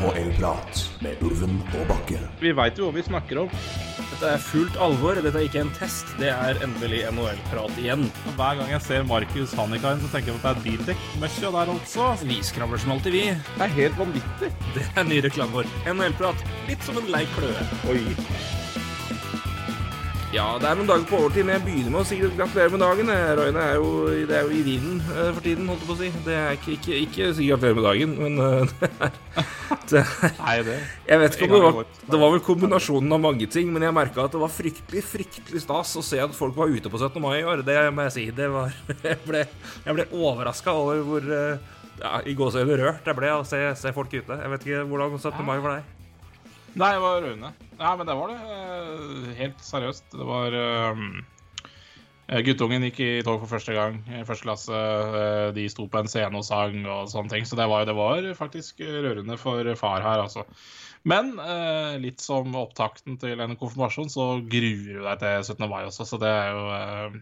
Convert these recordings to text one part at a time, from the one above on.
NHL-prat med Ulven og Bakke. Vi veit jo hva vi snakker om. Dette er fullt alvor. Dette er ikke en test. Det er endelig NHL-prat igjen. Hver gang jeg ser Markus Hannikainen, så tenker jeg at det er bildekk-møkkja der altså. Vi skravler som alltid, vi. Det er helt vanvittig. Det er ny reklame vår. NHL-prat. Litt som en lei kløe. Oi. Ja, det er noen dager på overtid, men jeg begynner med å si gratulerer med dagen. Røyne er jo, det er jo i vinden eh, for tiden, holdt jeg på å si. Det er ikke, ikke, ikke si gratulerer med dagen, men eh, det er, det er Nei, det Jeg vet ikke om det var. Det var vel kombinasjonen av mange ting, men jeg merka at det var fryktelig fryktelig stas å se at folk var ute på 17. mai i år. Det må jeg si. Det var Jeg ble, jeg ble overraska over hvor eh, ja, i gåseøyne rørt jeg ble av å se, se folk ute. Jeg vet ikke hvordan 17. mai for deg. Nei, det var Rune. Nei, men det var det. eh, Helt seriøst. Det var um, Guttungen gikk i tog for første gang i første klasse. De sto på en scene og sang og sånne ting. Så det var, det var faktisk rørende for far her, altså. Men uh, litt som opptakten til en konfirmasjon, så gruer du deg til 17. mai også, så det er jo uh,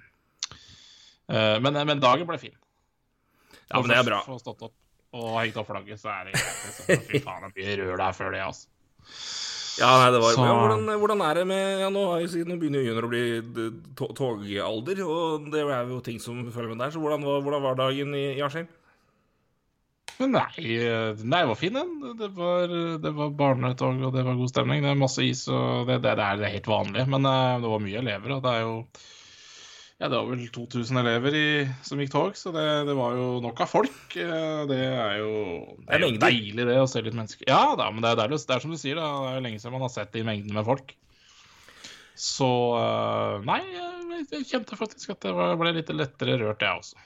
uh, men, men dagen ble fin. Ja, men det er bra. Få stått opp og hengt opp flagget, så er det greit. liksom. Fy faen, det blir rør der før det, altså. Ja, nei, det var Så- ja, hvordan, hvordan er det med ja, Nå, har jo nå begynner junior å bli to- togalder, og det er jo ting som følger med der. Så hvordan var, hvordan var dagen i, i Askim? Nei, nei, det var fin den. Det var, det var barnetog, og det var god stemning. Det er masse is, og det, det, det er det helt vanlige. Men eh, det var mye elever, og det er jo Ja, det var vel 2000 elever i, som gikk tog, så det, det var jo nok av folk. Eh, Det er jo det er jo mengder. deilig, det, å se litt mennesker. Ja da, men det er, deilig, det er som du sier, da. det er jo lenge siden man har sett de mengdene med folk. Så eh, Nei, jeg, kjente faktisk at det ble litt lettere rørt, jeg også.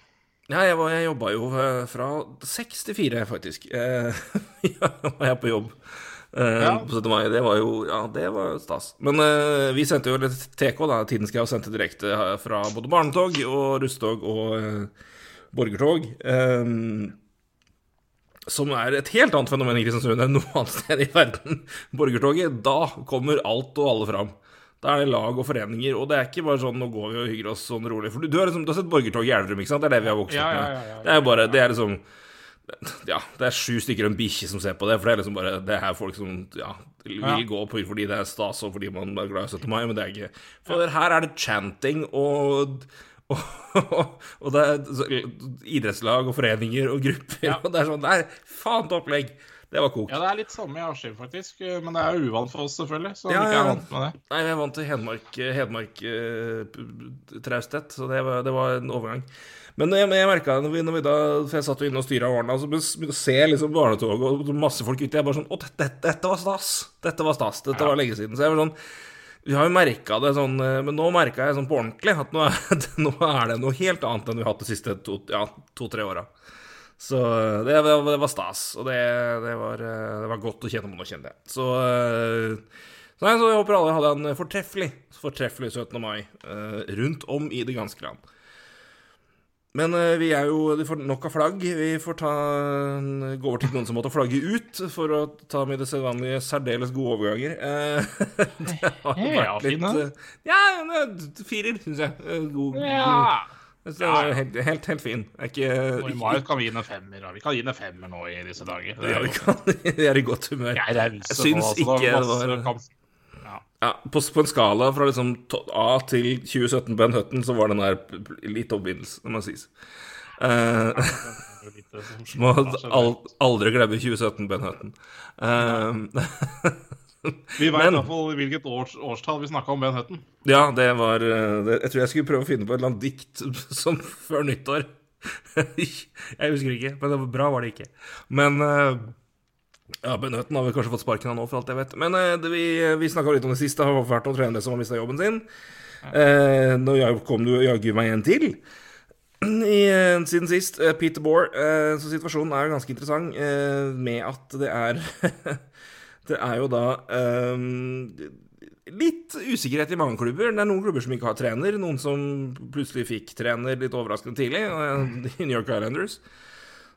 Ja, jeg, var- jeg jobba jo eh, fra seks til fire, faktisk. Eh, ja, var jeg på jobb Ja. på 17. mai. Det var jo Ja, det var stas. Men uh, vi sendte jo litt TK, da. Tiden skal jeg sendte direkte eh, fra både barnetog og russetog og uh, borgertog. Um, som er et helt annet fenomen i Kristiansund enn noe annet sted i verden. Borgertoget, da kommer alt og alle fram. Da er det lag og foreninger, og det er ikke bare sånn 'nå går vi og hygger oss sånn rolig'. For du, du, har, liksom, du har sett borgertog i Elverum, ikke sant? Det er det vi har vokst opp med. Det er jo bare Det er liksom Ja, det er sju stykker og en bikkje som ser på det, for det er liksom bare Det er folk som ja, vil Ja. gå på fordi det er stas, og fordi man er glad i 17. mai, men det er ikke For her er det chanting og og, og det er idrettslag og foreninger og grupper, Ja. og det er sånn Det er faen til opplegg. Det var kokt. Ja, det er litt samme i Askim, faktisk. Men det er jo uvant for oss, selvfølgelig. Så Ja, vi ikke er vant med det. Nei, jeg vant til Hedmark, Hedmark eh, trausthet, så det var, det var en overgang. Men jeg, jeg merka når vi, når vi da For jeg satt jo inne og styra årene, og så begynte jeg se liksom barnetoget og masse folk ute. Jeg bare sånn Å, dette, dette var stas! Dette var stas. Dette var lenge siden. Så jeg var sånn Vi har jo merka det sånn eh, Men nå merka jeg sånn på ordentlig at nå er, nå er det noe helt annet enn vi har hatt de siste to-tre ja, to, åra. Så eh, det, det, det var stas, og det, det, var, eh, det var godt å kjenne på nå, kjente jeg. Så, så, nei, så jeg håper alle hadde en fortreffelig, fortreffelig 17. mai rundt om i det ganske land. Men eh, vi er jo Vi får nok av flagg. Vi får ta, gå over til noen som måtte flagge ut, for å ta med det sedvanlige særdeles gode overganger. Eh, det har jo vært litt eh, Ja, firer, syns jeg. God, Ja. Så det var helt, helt, helt fin. Ikke, I mai kan vi gi en femmer. Vi kan gi en femmer nå i disse dager. Det Ja, vi kan, vi er i godt humør. Jeg. Jeg syns altså, ikke det var kamp- Ja. på, på en skala fra liksom A til 2017 Ben Hutton, så var den der litt middels, det må sies. Som må al aldri glemme 2017 Ben Hutton. Uh, Vi vet iallfall hvilket års, årstall vi snakka om Ben Hutton. ja, det var eh, det, Jeg tror jeg skulle prøve å finne på et eller annet dikt som før nyttår. jeg husker ikke, men det var bra var det ikke. Men eh, ja, Benøten har vel kanskje fått sparken av nå, for alt jeg vet. Men eh, det, vi, vi snakka litt om det siste. Det har vært noen trenere som har mista jobben sin. Eh, nå kom du jaggu meg en til i, eh, siden sist. eh, Peter Bohr. Eh, så situasjonen er jo ganske interessant eh, med at det er Det er jo da eh, litt usikkerhet i mange klubber. Det er noen klubber som ikke har trener. Noen som plutselig fikk trener litt overraskende tidlig. eh, I New York Islanders.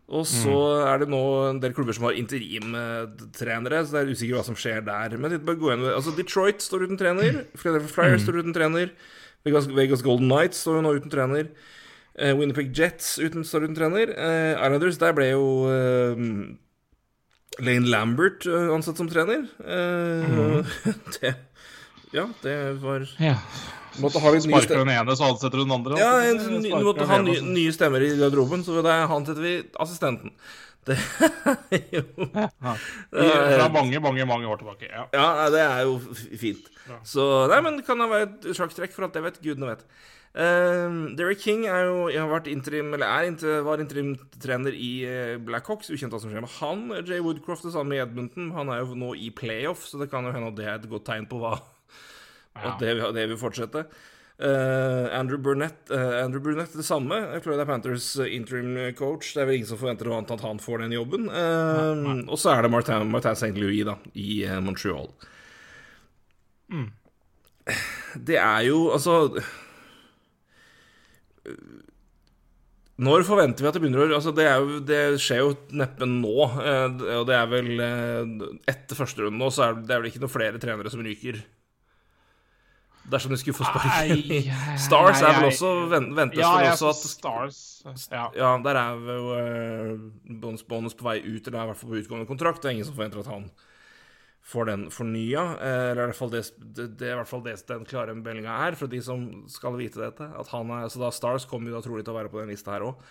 Og så er det nå en del klubber som har interimtrenere, så det er usikkert hva som skjer der. Men bare gå igjen. Altså, Detroit står uten trener. Philadelphia Flyers står uten trener. Vegas, Vegas Golden Knights står jo nå uten trener. Uh, Winnipeg Jets uten, står uten trener. Uh, Islanders, der ble jo uh, Lane Lambert eh, ansatt som trener. Mm. det Ja, det var Ja. Måtte ha litt Sparker den ene, så ansetter du den andre. Ja, en, ny- du måtte ha nye, nye stemmer i garderoben, så det han setter vi assistenten. Det er jo Ja. I- Fra mange, mange mange år tilbake. Ja. Ja, det er jo fint. Ja. Så Nei, men det kan det være et sjakktrekk, for alt jeg vet. Gudene vet. Uh, Derek King er jo, jeg har vært interim, eller er, var interimtrener i uh, Blackhawks. Ukjent hva som skjer med han. Jay Woodcroft det samme i Edmonton. Han er jo nå i playoff, så det kan jo hende at det er et godt tegn på hva Ja. At det, det vil fortsette. Uh, Andrew Burnett uh, Andrew Burnett det samme. Florida Panthers eh, interim coach. Det er vel ingen som forventer noe annet at han får den jobben. Eh, og så er det Martin, Martin St. Louis da, i Montreal. Det er jo altså Når forventer vi at det begynner å altså det, er jo, det skjer jo neppe nå. Og det er vel etter første runde nå, så er det vel ikke noen flere trenere som ryker. Dersom de skulle få sparken. Ai, Stars er vel også ven- Ventes Ja, vel også at Stars Ja. Ja, der er jo uh, bonus, bonus på vei ut, eller er i hvert fall på utgående kontrakt. Det er ingen som forventer at han får den fornya. eh, Eller i hvert fall det, det, det er i hvert fall det den klare meldinga er, for de som skal vite dette. At han er, Så da Stars kommer jo da trolig til å være på den lista her òg.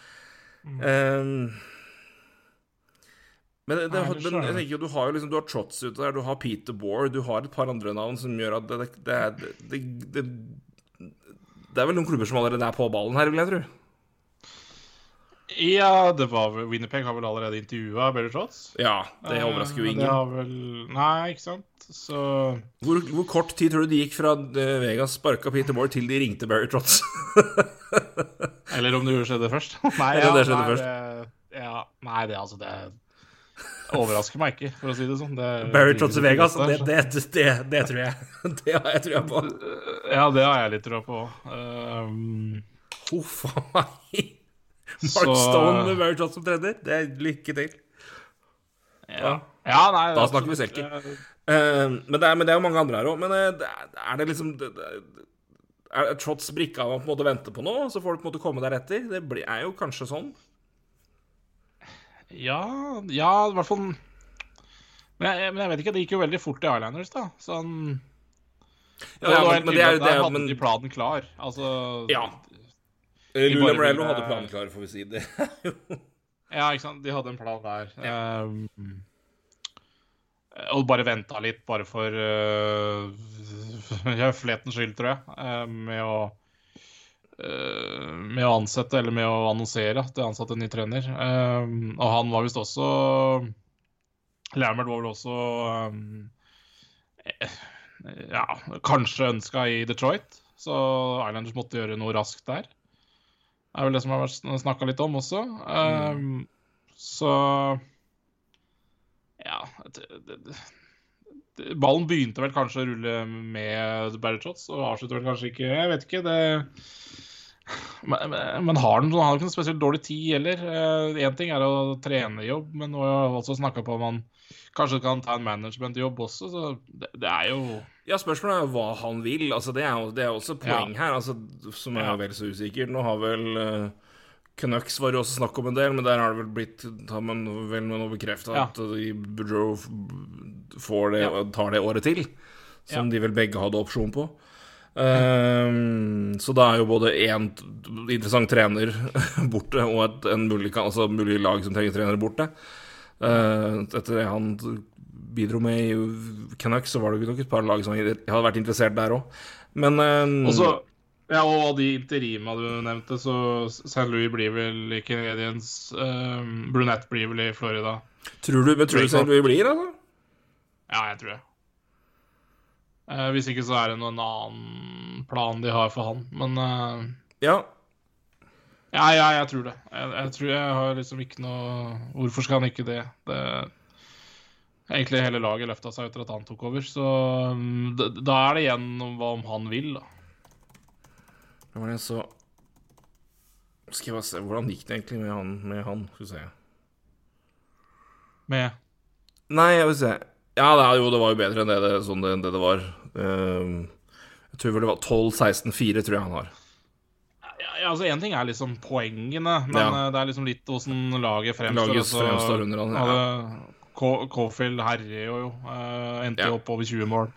Men det, Nei, men jeg tenker jo, du har jo liksom Du har Trotz ute der, du har Peter Boore, du har et par andre navn som gjør at det, det, det, det, det, det er vel noen klubber som allerede er på ballen her, vil jeg tro. ja, det var vel Winnerpeg har vel allerede intervjua Barry Trotz. Ja, det overrasker jo Eh, ingen. Det har vel Nei, ikke sant. Så Hvor, hvor kort tid tror du det gikk fra eh, Vegas sparka Peter Moore til de ringte Barry Trotz? Eller om det skjedde først. Nei, ja, det skjedde nei, først. Det, ja, nei, det altså Det overrasker meg ikke, for å si det sånn. Det, Barry Trotz i Vegas, det, det, det, det tror jeg. Det har jeg trua på. Ja, det har jeg litt trua på. Um, Huff a meg. Mark Stone med Barry Trotz som trener. Det er lykke til. ja. ja, nei Da snakker vi selker. absolutt. Eh, men, det er, men det er jo mange andre her òg. Men uh, er, det liksom det, Er Trotz brikka man på en måte venter på nå, så får du på en måte komme deretter? Det blir, er jo kanskje sånn. Ja, ja, i hvert fall men jeg, men jeg vet ikke, det gikk jo veldig fort i Islanders, da. Sånn Ja, ja, men, men det er jo der det, hadde men, de planen klar. Altså Ja. Lula bare Morello hadde planen klar, får vi si. Det Ja, ikke sant. De hadde en plan der. Um, og bare venta litt, bare for uh, høflighetens skyld, tror jeg, uh, med å med å ansette, eller med å annonsere at de ansatte en ny trener. Um, og han var visst også Lambert var vel også eh, Ja, kanskje ønska i Detroit, så Islanders måtte gjøre noe raskt der. Det er vel det som har vært snakka litt om også. Um, Så Ja det, det, Ballen begynte vel kanskje å rulle med Barry shots, og avslutter vel kanskje ikke Jeg vet ikke. det men, men, men har han, han har ikke noe spesielt dårlig tid heller. Én ting er å trene jobb, men nå har jeg også snakka på om han kanskje kan ta en managementjobb også, så det, det er jo Ja, spørsmålet er jo hva han vil. Altså, det er jo det er også poeng poeng her, altså, som er Ja. vel så usikkert. Nå har vel uh, Canucks var det også snakk om en del, men der har det vel blitt Har man vel nå bekrefta Ja. at de Boudreau får det, Ja. tar det året til, som Ja. de vel begge hadde opsjon på. Um, så da er jo både én interessant trener borte og et en mulig, altså mulig lag som trenger trenere borte. Uh, etter det han bidro med i Canucks, så var det nok et par lag som hadde vært interessert der òg. Men um, Og så ja, og av de interima du nevnte, så St. Louis blir vel i Canadiens um, Brunette blir vel i Florida. tror du, tror du St. Louis blir, altså? Ja, jeg tror det. Uh, hvis ikke så er det noen annen plan de har for han. Men uh, Ja. ja, ja, jeg tror det. Jeg, jeg tror jeg har liksom ikke noe Hvorfor skal han ikke det? det Egentlig hele laget løfta seg etter at han tok over, så um, da, er det igjen om hva om han vil, da. Var det så Skal jeg bare se Hvordan gikk det egentlig med han? Med han? Skal vi se. Med Nei, jeg vil se. Ja, det, jo, det var jo bedre enn det det, sånn det, det, det var. Uh, jeg tror vel det var 12-16-4, tror jeg han har. Ja, altså Én ting er liksom poengene, men Ja. eh, det er liksom litt åssen laget fremstår. Laget fremstår under han, ja. Hadde Caulfield herjer jo. Uh, endte jo Ja. opp over 20 mål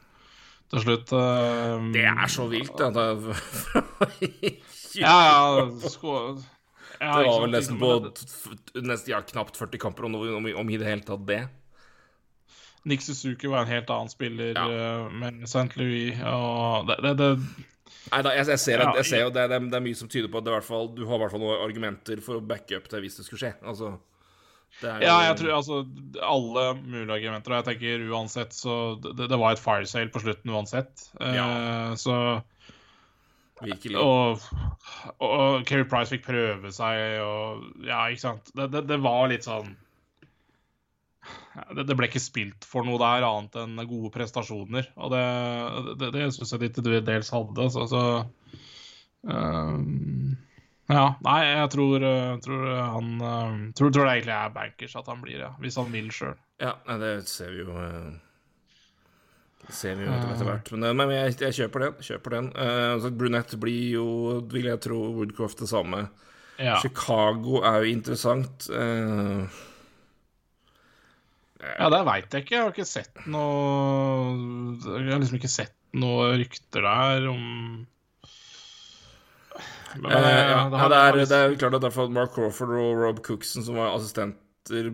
til slutt. Uh, Det er så vilt. Det, Ja, ja. Sko ja, det var vel nesten på nesten, ja, knapt 40 kamper, om, om, om i det hele tatt det. Nick Suzuki var en helt annen spiller Ja. eh, med St. Louis. Og det, det, det Nei da, jeg, jeg, ser, jeg, jeg ser jo det, det, det er mye som tyder på at du har i hvert fall noen argumenter for å backe up det hvis det skulle skje. Altså, jo, Ja, jeg tror altså alle mulige argumenter. Og jeg tenker uansett så Det, det var et fire sale på slutten uansett. Ja. Ja. Så Virkelig. Og, og Keri Price fikk prøve seg og Ja, ikke sant. Det, det, det var litt sånn det, ble ikke spilt for noe der annet enn gode prestasjoner. Og det, det, det syns jeg de til dels hadde. Så, så ehm, Ja, nei, jeg tror, eh, tror han eh, tror, tror det egentlig er bankers at han blir, ja. Hvis han vil sjøl. Ja, det ser vi jo det Ser vi jo etter, hvert. Men, eh, men jeg, jeg kjøper den. Kjøper den. Eh, altså, Brunette blir jo, vil jeg tro, Woodcroft det samme. Ja. Chicago er jo interessant. Uh, ja, det veit jeg ikke. Jeg har ikke sett noe Jeg har liksom ikke sett noe rykter der om Men, Eh, ja, eh, ja, det, er, det er klart at derfor Mark Crawford og Rob Cookson, som var assistenter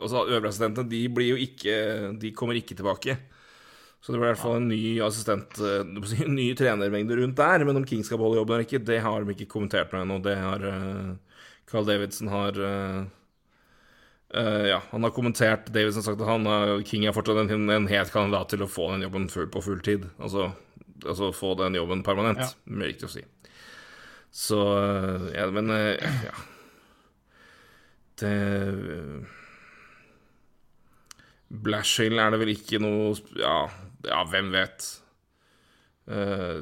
Altså øvre de blir jo ikke De kommer ikke tilbake. Så det blir i hvert fall en ny assistent eh, En ny trenermengde rundt der. Men om King skal beholde jobben eller ikke, det har de ikke kommentert noe ennå. Det har uh, Carl Davidson har uh, uh, Ja, han har kommentert Davidson har sagt at han King er fortsatt en, en het kandidat til å få den jobben full, på full tid. Altså, altså få den jobben permanent. Ja. Er riktig å si. Så øh, Ja, men øh, ja Det øh, Blashill er det vel ikke noe Ja, ja hvem vet? Eh,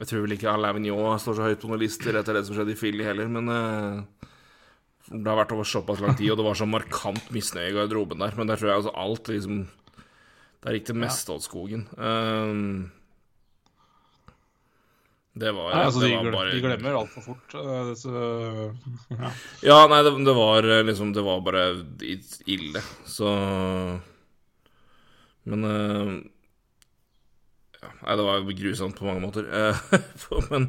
jeg tror vel ikke Alain Vigneault står så høyt på noen lister etter det som skjedde i Philly heller, men eh, det har vært over såpass lang tid, og det var så markant misnøye i garderoben der. Men der tror jeg altså alt liksom Der gikk det meste av skogen. Um, det var, Nei, altså, det de, var bare de glemmer altfor fort. eh, Så, ja. Ja, nei, det, det var eh, liksom Det var bare ille, så Men uh, ja, Nei, det var grusomt på mange måter. Men,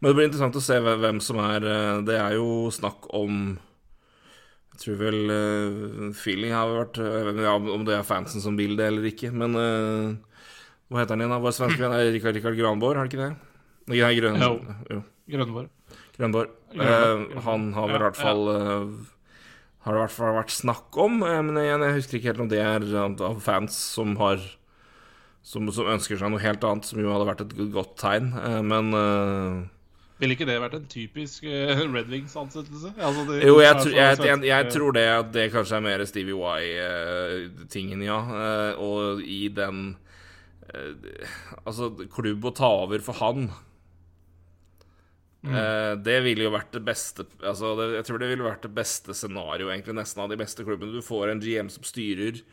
men det blir interessant å se hvem, som er Det er jo snakk om Jeg tror vel uh, feeling har vært Jeg vet ikke om det er fansen som vil det eller ikke, men uh, Hva heter han igjen? da? Vår svenske venn Rikard, Rikard Granborg, har han ikke det? Nei, Grøn, Jo. jo. Grønborg. Grønborg, Uh, han har vel i Ja, hvert fall eh, Har det i hvert fall vært snakk om, eh, men igjen, jeg husker ikke helt om det er av fans som har som, som ønsker seg noe helt annet, som jo hadde vært et godt tegn. Eh, men eh, Ville ikke det vært en typisk eh, Red Wings-ansettelse? Altså, Jo, jeg, tr jeg, jeg, jeg tror det at det kanskje er mer Stevie Y-tingen, ja. Eh, og i den eh, Altså, klubb å ta over for han eh, Det ville jo vært det beste Altså, det, jeg tror det ville vært det beste scenario, egentlig, nesten av de beste klubbene. Du får en GM som styrer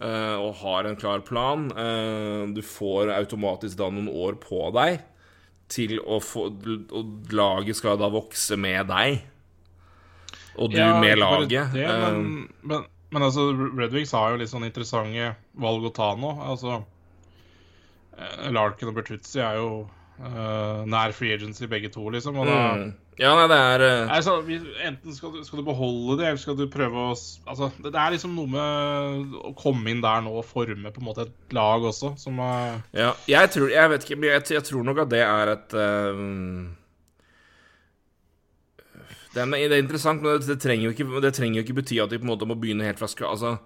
uh, og har en klar plan. Uh, du får automatisk da noen år på deg til å få Og laget skal da vokse med deg. Og du Ja, med laget. Det, Eh, men, men, men altså, Red Wings har jo litt sånn interessante valg å ta nå. Altså, eh, Larkin og Bertuzzi er jo uh, nær free agency begge to, liksom. Og da, mm. Ja, nei, det er uh... altså, enten skal du, skal du beholde det, eller skal du prøve å Altså, det, det er liksom noe med å komme inn der nå og forme på en måte et lag også, som uh... Ja, jeg tror Jeg vet ikke, men jeg, jeg tror nok at det er et uh... det, er, det er interessant, men det, det, trenger jo ikke, det trenger jo ikke bety at de på en måte må begynne helt fra skra... Altså,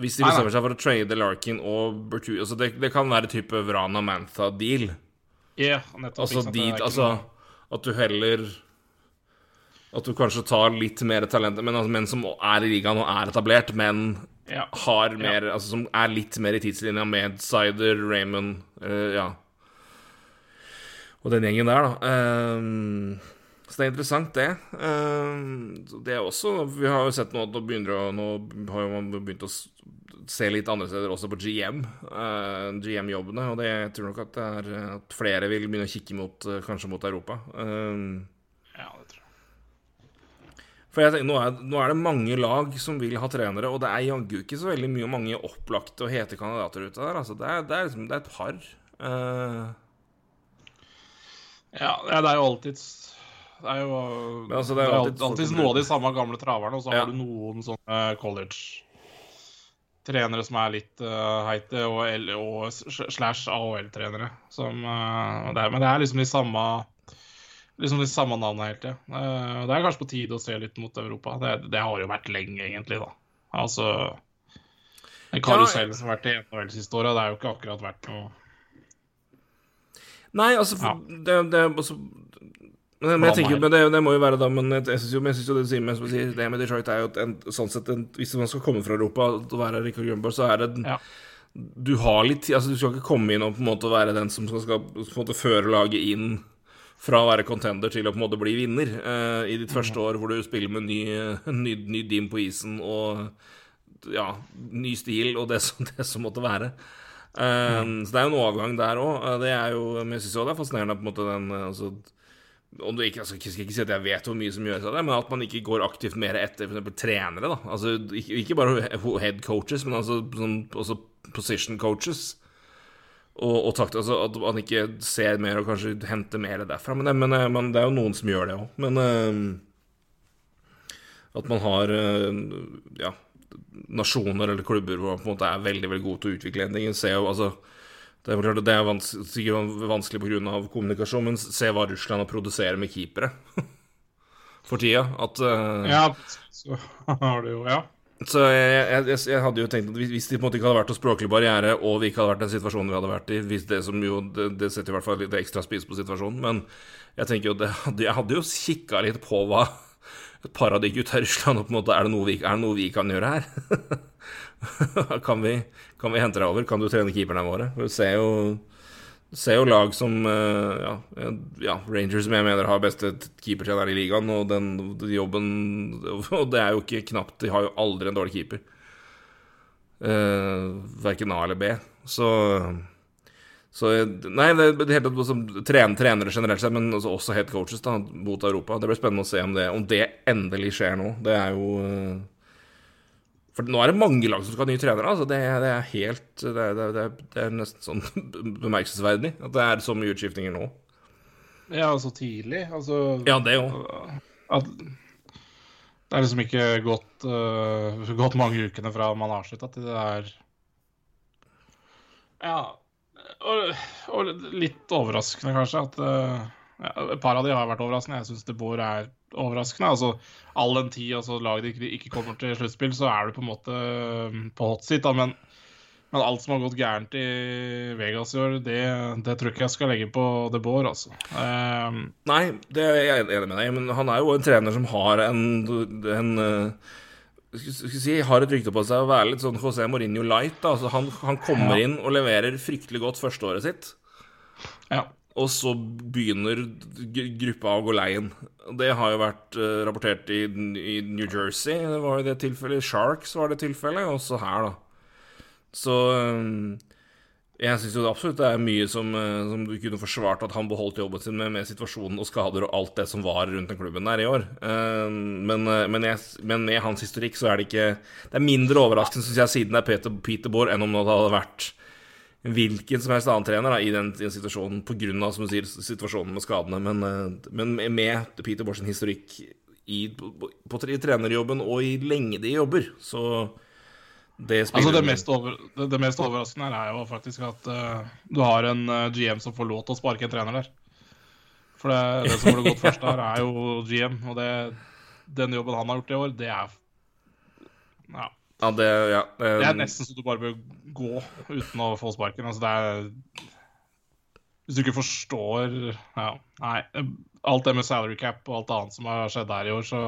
hvis de bestemmer seg for å trade Larkin og Bertu altså det, det kan være type Vrana Mantha-deal. Ja, nettopp. Altså dit Altså at du heller At du kanskje tar litt mer talenter, men, altså, men som er i ligaen og er etablert, men ja. har mer Altså som er litt mer i tidslinja med Sider, Raymond uh, Ja. Og den gjengen der, da. Ehm, så det er interessant, det. Ehm, det er også Vi har jo sett nå at nå begynner å Nå har jo man begynt å se litt andre steder også på GM. uh, GM-jobbene. Og det, jeg tror nok at det er at flere vil begynne å kikke mot kanskje mot Europa. Ehm, ja, det tror jeg. For jeg tenker, nå er, nå er det mange lag som vil ha trenere, og det er jaggu ikke så veldig mye mange opplagte og hete kandidater ute der. Altså, det, er, det, er liksom, det er et par. Uh... Ja, det er jo alltid Det er jo Men altså, det er alltid alltid, folk- noe av de samme gamle traverne, og så Ja. har du noen sånne college-trenere som er litt uh, heite, og, og slash AHL-trenere. Som eh, Men det er liksom de samme Liksom de samme navnene hele tida. Eh, det er kanskje på tide å se litt mot Europa. Det, det har jo vært lenge, egentlig, da. Altså Den karusellen som har vært i NHL siste året, det har jo ikke akkurat vært noe Nei, altså Ja. det, det også men, jeg tenker, men det, det må jo være da Men jeg, jeg syns jo, jo det, sier med, sier, det med Detroit er jo en, sånn sett en, Hvis man skal komme fra Europa og være Rikard Grønborg, så er det Ja. Du har litt tid altså Du skal ikke komme inn og på en måte være den som skal, skal måte føre laget inn fra å være contender til å på en måte bli vinner uh, i ditt første år, hvor du spiller med ny, ny, ny dim på isen og ja, ny stil og det som, det som måtte være. Eh, Så det er jo en overgang der òg. Det er jo, men jeg syns jo det er fascinerende på en måte den eh, altså, om du ikke, altså, jeg skal ikke si at jeg vet hvor mye som gjøres av det, men at man ikke går aktivt mer etter f.eks. trenere. da Altså Ikke, ikke bare head coaches, men altså sånn, også position coaches. Og, og takt, altså, at man ikke ser mer og kanskje henter mer derfra. Men, det- men, eh, men det er jo noen som gjør det òg. Men uh, at man har uh, ja, nasjoner eller klubber hvor man på en måte er veldig veldig god til å utvikle endringer. Se altså det er klart det er vans sikkert vanskelig pga. kommunikasjon, men se hva Russland produserer med keepere for tida. At uh, Ja, så har du jo Ja. Så jeg, jeg, jeg, hadde jo tenkt at hvis, det på en måte ikke hadde vært noe språklig barriere, og vi ikke hadde vært den situasjonen vi hadde vært i hvis Det som jo, det, det setter i hvert fall litt ekstra spis på situasjonen, men jeg tenker jo det Jeg hadde jo kikka litt på hva et ut av Russland og på en måte, Er det noe vi, det noe vi kan gjøre her? kan, vi, kan vi hente deg over? Kan du trene keeperne våre? For Du ser jo ser jo lag som eh, ja, ja, Rangers, som jeg mener har beste keepertrener i ligaen, og den jobben Og det er jo ikke knapt De har jo aldri en dårlig keeper. Uh, verken A eller B. Så så Nei, det, det hele tatt tren, trenere generelt sett, men også, også head coaches da, mot Europa. Det blir spennende å se om det, om det endelig skjer nå. Det er jo eh, For nå er det mange lag som skal ha nye trenere. Altså. Det, det er helt det det, det er- det nesten sånn bemerkelsesverdig at det er så mye utskiftninger nå. Ja, så tidlig. Altså Ja, det òg. Det er liksom ikke gått, uh, gått mange ukene fra man avslutta til det er Ja. Og, og litt overraskende, kanskje, at uh, ja, Et par av de har vært overraskende. Jeg syns De Boer er overraskende. Altså, All den tid altså, laget ikke, ikke kommer til sluttspill, så er du på en måte uh, på hot seat. Da, men, men alt som har gått gærent i Vegas i år, det, det tror ikke jeg skal legge på De Boer, altså. Um, Nei, det er jeg enig med deg men han er jo en trener som har en, en eh, skal si, har et rykte på seg å være litt sånn José Mourinho light. Altså, han, han kommer inn og leverer fryktelig godt førsteåret sitt, ja. Og så begynner gruppa å gå leien. Det har jo vært eh, rapportert i, i New Jersey, det var jo det tilfellet. Sharks var det tilfellet, og så her, da. Så eh, jeg syns jo absolutt det er mye som, eh, som du kunne forsvart at han beholdt jobben sin med, med situasjonen og skader og alt det som var rundt den klubben der i år. Men, men, jeg, men med hans historikk så er det ikke Det er mindre overraskende, syns jeg, siden det er Peter, Peter Bohr, enn om det hadde vært hvilken som helst annen trener da, i den, den situasjonen, pga. situasjonen med skadene. Men, eh, men med Peter Borsen historikk i, på, på, i trenerjobben og i lengde i jobber, så det spiller Altså det, mest over, det, det mest overraskende her er jo faktisk at uh, du har en uh, GM som får lov til å sparke en trener der. For det, det som burde gått først der, er jo GM. Og det, den jobben han har gjort i år, det er Ja. Ja, det, ja, Det er eh, nesten så du bare bør gå uten å få sparken. Altså det er Hvis du ikke forstår Ja, nei. Alt det med salary cap og alt annet som har skjedd her i år, så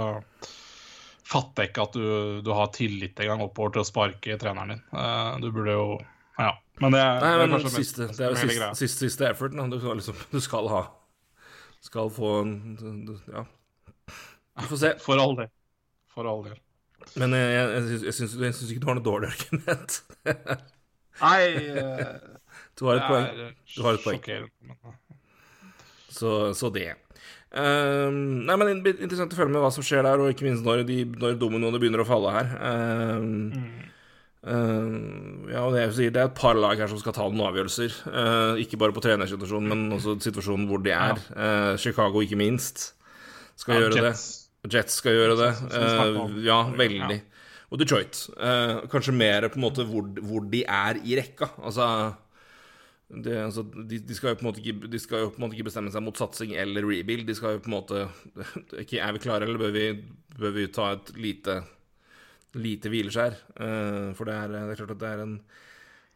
fatter jeg ikke at du, du har tillit engang oppover til å sparke treneren din. Eh, du burde jo Ja. Men det, er- Nei, det er kanskje mest- det er jo siste, siste, siste efforten. Du skal, liksom, du skal ha Skal få en du- Ja. Vi får se. For all del. For all del. Men jeg, jeg, jeg, syns- jeg, syns, ikke du har noe dårlig argument. Nei Du har et poeng. er Du har et poeng. Så, så det. Um, nei, men Interessant å følge med hva som skjer der, og ikke minst når, de, når dominoene begynner å falle her. Ehm, ehm, ja, og det, sier, det er et par lag her som skal ta noen avgjørelser. Uh, ikke bare på trenersituasjonen, men også situasjonen hvor de er. Eh, Chicago, ikke minst, skal Ja, gjøre Jets. det. Jets skal gjøre det. Eh, ja, veldig. Og Detroit. Uh, kanskje mer på en måte hvor, hvor de er i rekka. Altså det, altså, de, de, skal ikke, de skal jo på en måte ikke bestemme seg mot satsing eller rebuild. De skal jo på en måte ikke, Er vi klare, eller bør vi, bør vi ta et lite lite hvileskjær? Uh, for det er, det er klart at det er en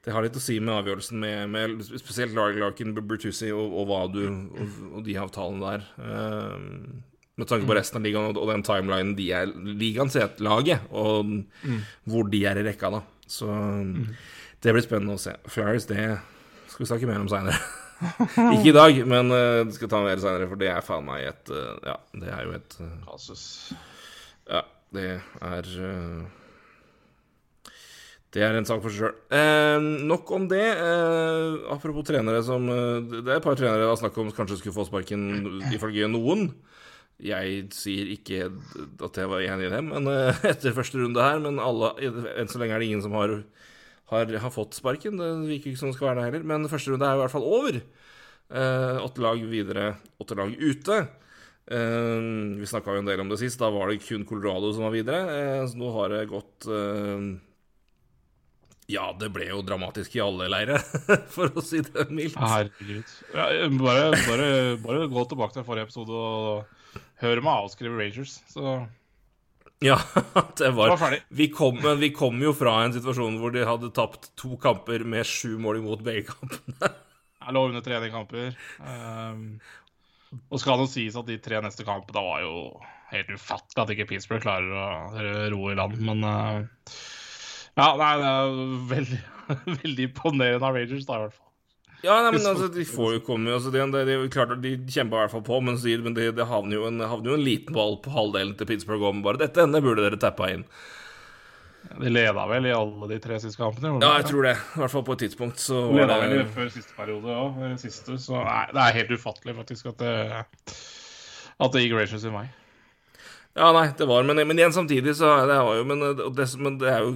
Det har litt å si med avgjørelsen med, med spesielt Larkin, Bertussi og, og hva du og, og de avtalene der. Eh, med tanke på resten av ligaen og, den timelinen de er ligaens laget, og hvor de er i rekka, da. Så det blir spennende å se. Flyers, det skal vi snakke mer om seinere. Ikke i dag, men uh, det skal ta mer seinere, for det er faen meg et uh, Ja, det er jo et uh, Kasus. Ja, det er uh, Det er en sak for seg sjøl. nok om det. Apropos trenere som Det er et par trenere det var snakk om kanskje skulle få sparken, ifølge noen. Jeg sier ikke at jeg var enig i dem men, eh, etter første runde her, men alle, enn så lenge er det ingen som har, har, har fått sparken. Det virker ikke som det skal være det heller. Men første runde er i hvert fall over. Eh, åtte lag videre, åtte lag ute. Eh, vi snakka jo en del om det sist. Da var det kun Colorado som var videre. Eh, så nå har det gått eh, Ja, det ble jo dramatisk i alle leire, for å si det mildt. Herregud. Ja, bare, bare, bare gå tilbake til forrige episode og hør meg avskrive Rangers, så Ja, det var var vi kom, vi kom jo fra en situasjon hvor de hadde tapt to kamper med sju mål imot begge kampene. Jeg lå under trening kamper. Um, og skal det sies at de tre neste kampene var jo helt ufattelig at ikke Pittsburgh klarer å ro i land, men uh, Ja, nei, det er veldig, veldig imponerende av Rangers, da, i hvert fall. Ja, nei, men altså, de får jo komme altså, det, det, det, er klart De kjemper i hvert fall på, men, sier, men det, det havner, jo en, havner jo en liten ball på halvdelen til Pittsburgh om bare dette. ender burde dere tappa inn. De leda vel i alle de tre siste kampene? Ja, jeg tror det. I hvert fall på et tidspunkt. Så leda vel det før siste periode òg, siste. Så nei, det er helt ufattelig, faktisk, at det, at det gikk Rangers i vei. Ja, nei, det var Men, men igjen, samtidig så det var jo Men det, men det er jo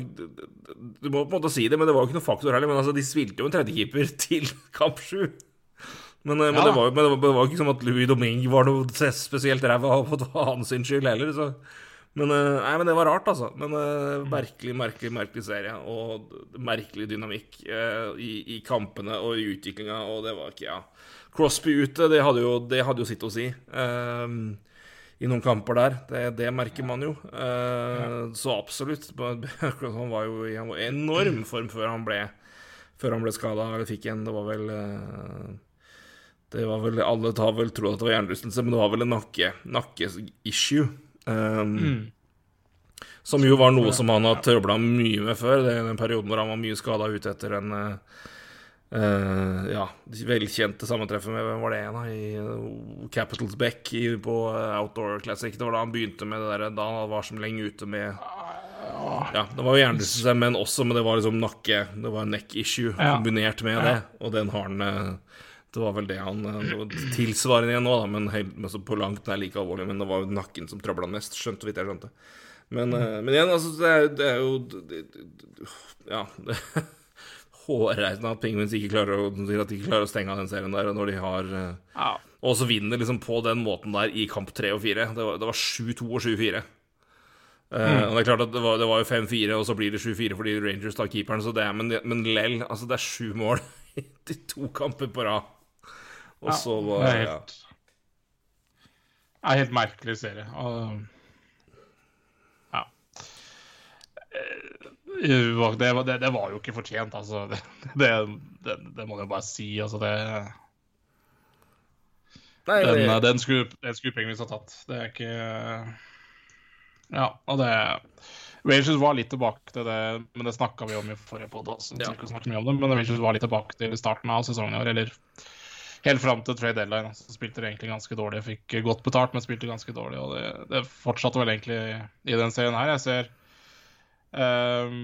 Du må på en måte si det, men det var jo ikke noe faktor heller. Men altså, de spilte jo en tredjekeeper til kamp sju. Men, men, Ja. det var jo men det var, jo ikke som at Louis Domingue var noe spesielt ræva på hans skyld heller. Så. Men, eh, nei, men det var rart, altså. Men eh, merkelig, merkelig, merkelig serie. Og merkelig dynamikk eh, i, i kampene og i utviklinga, og det var ikke Ja. Crosby ute, det hadde jo, det hadde jo sitt å si. eh, I noen kamper der. Det, det merker man jo. Eh, Så absolutt. Han var jo i en enorm form før han ble Før han ble skada eller fikk en. Det var vel eh, det var vel, Alle har vel trodd at det var hjernerystelse, men det var vel en nakke- nakkeissue. Um, mm. Som jo var noe som han har trøbla mye med før. Det den perioden hvor han var mye skada ute etter en eh, eh, ja, velkjente sammentreffet med Hvem var det igjen, da? I eh, Capitals Beck i, på eh, Outdoor Classic. Det var da han begynte med det der Da han var som lenge ute med Ja, det var jo hjernerystelse, men også Men det var liksom nakke Det var neck issue Ja. kombinert med det, og den har han det var vel det han det var Tilsvarende igjen nå, da, men, helt, men på langt nær like alvorlig. Men det var jo nakken som trøbla mest, skjønte vidt jeg skjønte. Men, eh, men igjen, altså, det er, det er jo det, Ja. Det, hårreisende at Penguins ikke klarer å, at de ikke klarer å stenge av den serien der, når de har eh, Ja. Og så vinner liksom på den måten der i kamp tre og fire. Det var, var 7-2 og 7-4. Eh, og det er klart at det var, det var jo 5-4, og så blir det 7-4 fordi Rangers tar keeperen. Så det er, men, men lell, altså det er sju mål i to kamper på rad. Og så det var er helt, det er helt merkelig serie. Og, ja. Det, var- det, det var jo ikke fortjent, altså. Det, det, må jeg bare si. Altså, det, Nei, den, det, den skulle, den skulle Penguins ha tatt. Det er ikke Ja, og det Rangers var litt tilbake til det, men det snakka vi om i forrige podd også. Ja. mye om det, Men Rangers var litt tilbake til starten av sesongen i år, eller helt fram til trade deadline. Så spilte de egentlig ganske dårlig. Fikk godt betalt, men spilte ganske dårlig. Og det, det fortsatte vel egentlig i den serien her. Jeg ser Eh,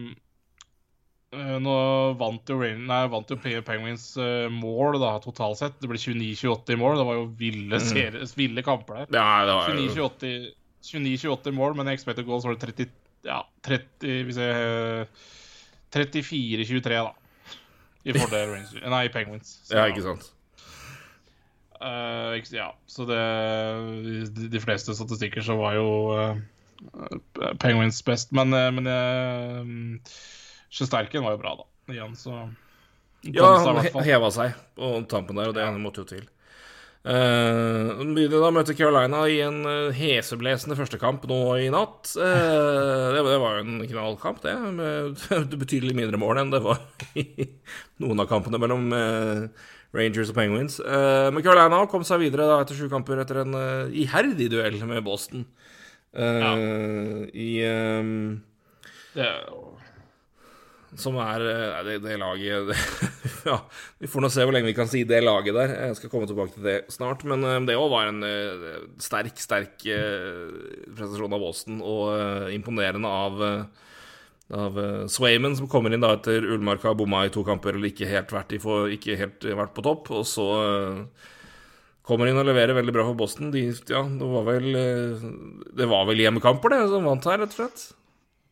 Nå vant jo, Rain- nei, vant jo Penguins uh, mål da, totalt sett. Det ble 29-28 i mål. Det var jo ville, serie, ville kamper der. Ja, det var jo 29-28 29-28 i mål, men i expected goals var det 30, ja, 30 vi ser, eh, 34-23, da. I fordel Rangers Nei, Penguins. Så, Ja, ikke sant. Uh, ja, så det De, de fleste statistikker så var jo Penguins best, men, eh, men uh, Sjesterken var jo bra, da. Igjen, så Ja, seg han he- heva seg på tampen der, og det måtte jo til. Uh, begynner da å møte Carolina i en eh, heseblesende førstekamp nå i natt. Uh, det, det var jo en knallkamp, det, med betydelig mindre mål enn det var i noen av kampene mellom uh, Rangers og Penguins. Uh, men Carolina kom seg videre da etter sju kamper etter en eh, iherdig duell med Boston. Eh, I um, Det, er jo- som er eh, det, det laget det, Ja, vi får nå se hvor lenge vi kan si det laget der. Jeg skal komme tilbake til det snart. Men eh, det òg var en sterk, sterk prestasjon av Boston, og imponerende av av Swayman, som kommer inn da etter Ullmark har bomma i to kamper eller ikke helt vært, i ikke helt vært på topp. Og så kommer inn og leverer veldig bra for Boston. De, ja, det var vel eh, Det var vel hjemmekamper, det, som vant her, rett og slett?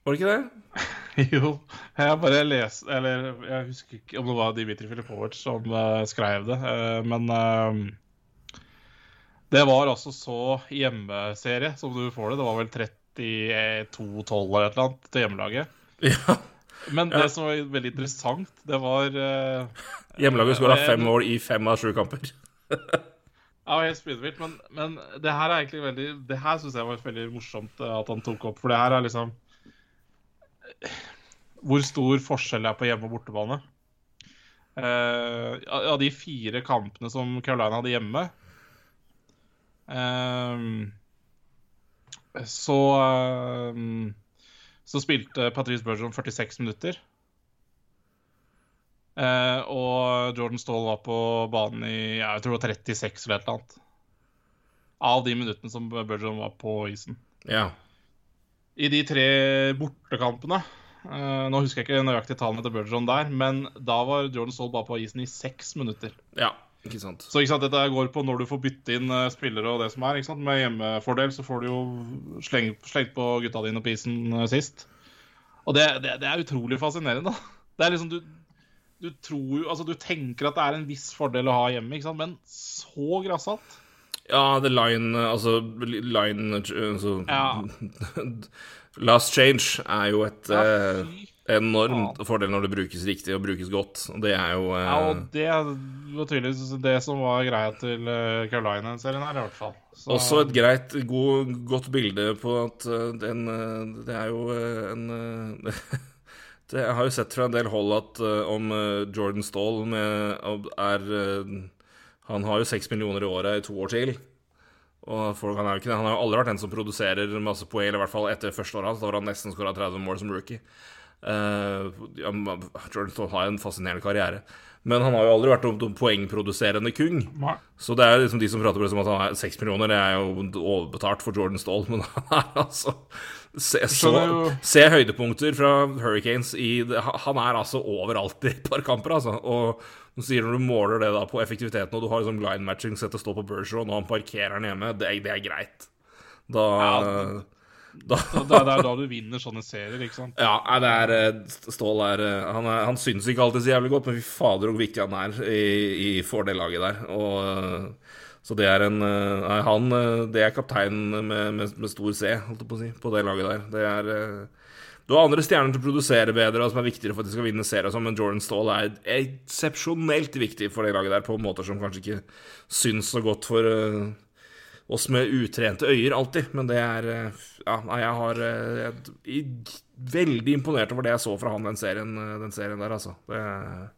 Var det ikke det? Jo, jeg bare leste Eller jeg husker ikke om det var Dimitri Filipovic som uh, skrev det, uh, men uh, Det var altså så hjemmeserie som du får det. Det var vel 32-12 eller et eller annet til hjemmelaget. Ja. Men Ja. det som var veldig interessant, det var uh, Hjemmelaget skåra fem mål i fem av sju kamper. Ja, helt spydvilt, men, men det her er egentlig veldig Det her syns jeg var veldig morsomt eh, at han tok opp, for det her er liksom Hvor stor forskjell er på hjemme- og bortebane. Uh, av de fire kampene som Carolina hadde hjemme, uh, så uh, Så spilte Patrice Bergeron 46 minutter. Eh, og Jordan Stall var på banen i jeg tror det var 36 eller et eller annet. Av de minuttene som Burgeon var på isen. Ja. I de tre bortekampene eh, Nå husker jeg ikke nøyaktig tallene til Burgeon der, men da var Jordan Stall bare på isen i seks minutter. ja. Ikke sant. Så ikke sant, dette går på når du får bytte inn eh, spillere og det som er. ikke sant? Med hjemmefordel så får du jo sleng, slengt på gutta dine på isen sist. Og det, det, det er utrolig fascinerende. da. Det er liksom du, du tror jo Altså, du tenker at det er en viss fordel å ha hjemme, ikke sant? men så grassat. Ja, the line Altså, line altså, Ja. Last change er jo et Ja, enormt ja. fordel når det brukes riktig og brukes godt. Og det er jo eh, Ja, og det var tydeligvis det som var greia til eh, Carolina-serien her, i hvert fall. Så, Også et greit, god, godt bilde på at eh, den eh, Det er jo eh, en eh, Jeg har jo sett fra en del hold at uh, om eh, Jordan Stall med, er uh, Han har jo seks millioner i året i to år til. Og folk, han, er jo ikke, han har jo aldri vært den som produserer masse poeng, i hvert fall etter første året hans. Da var han nesten skåra 30 mål som rookie. Uh, Jordan Stall har en fascinerende karriere. Men han har jo aldri vært noen poengproduserende kung. Nei. Så det er liksom de som prater om at han er seks millioner, det er jo overbetalt for Jordan Stall, men han er altså Se, så, jo. se høydepunkter fra Hurricanes i Han er altså overalt i et par kamper, altså. Og du sier når du måler det da på effektiviteten, og du har liksom line matching å stå på Bergeron, og han parkerer den hjemme, det, det er greit. Da, da det, er- da du vinner sånne serier, ikke sant? ja, det er eh, Stål er eh, Han, er, han syns ikke alltid så jævlig godt, men fy fader hvor viktig han er i, i for det laget der. Og, eh, så det er en Nei, han Det er kapteinen med, med, med stor C, holdt jeg på å si, på det laget der. Det er Du har andre stjerner til å produsere bedre, og som er viktigere for at de skal vinne serier, sånn, men Jordan Stål er eksepsjonelt viktig for det laget der, på måter som kanskje ikke syns så godt for oss med utrente øyer alltid, men det er eh, Ja, jeg har eh, jeg, er veldig imponert over det jeg så fra han den serien, eh, den serien der, altså. Det,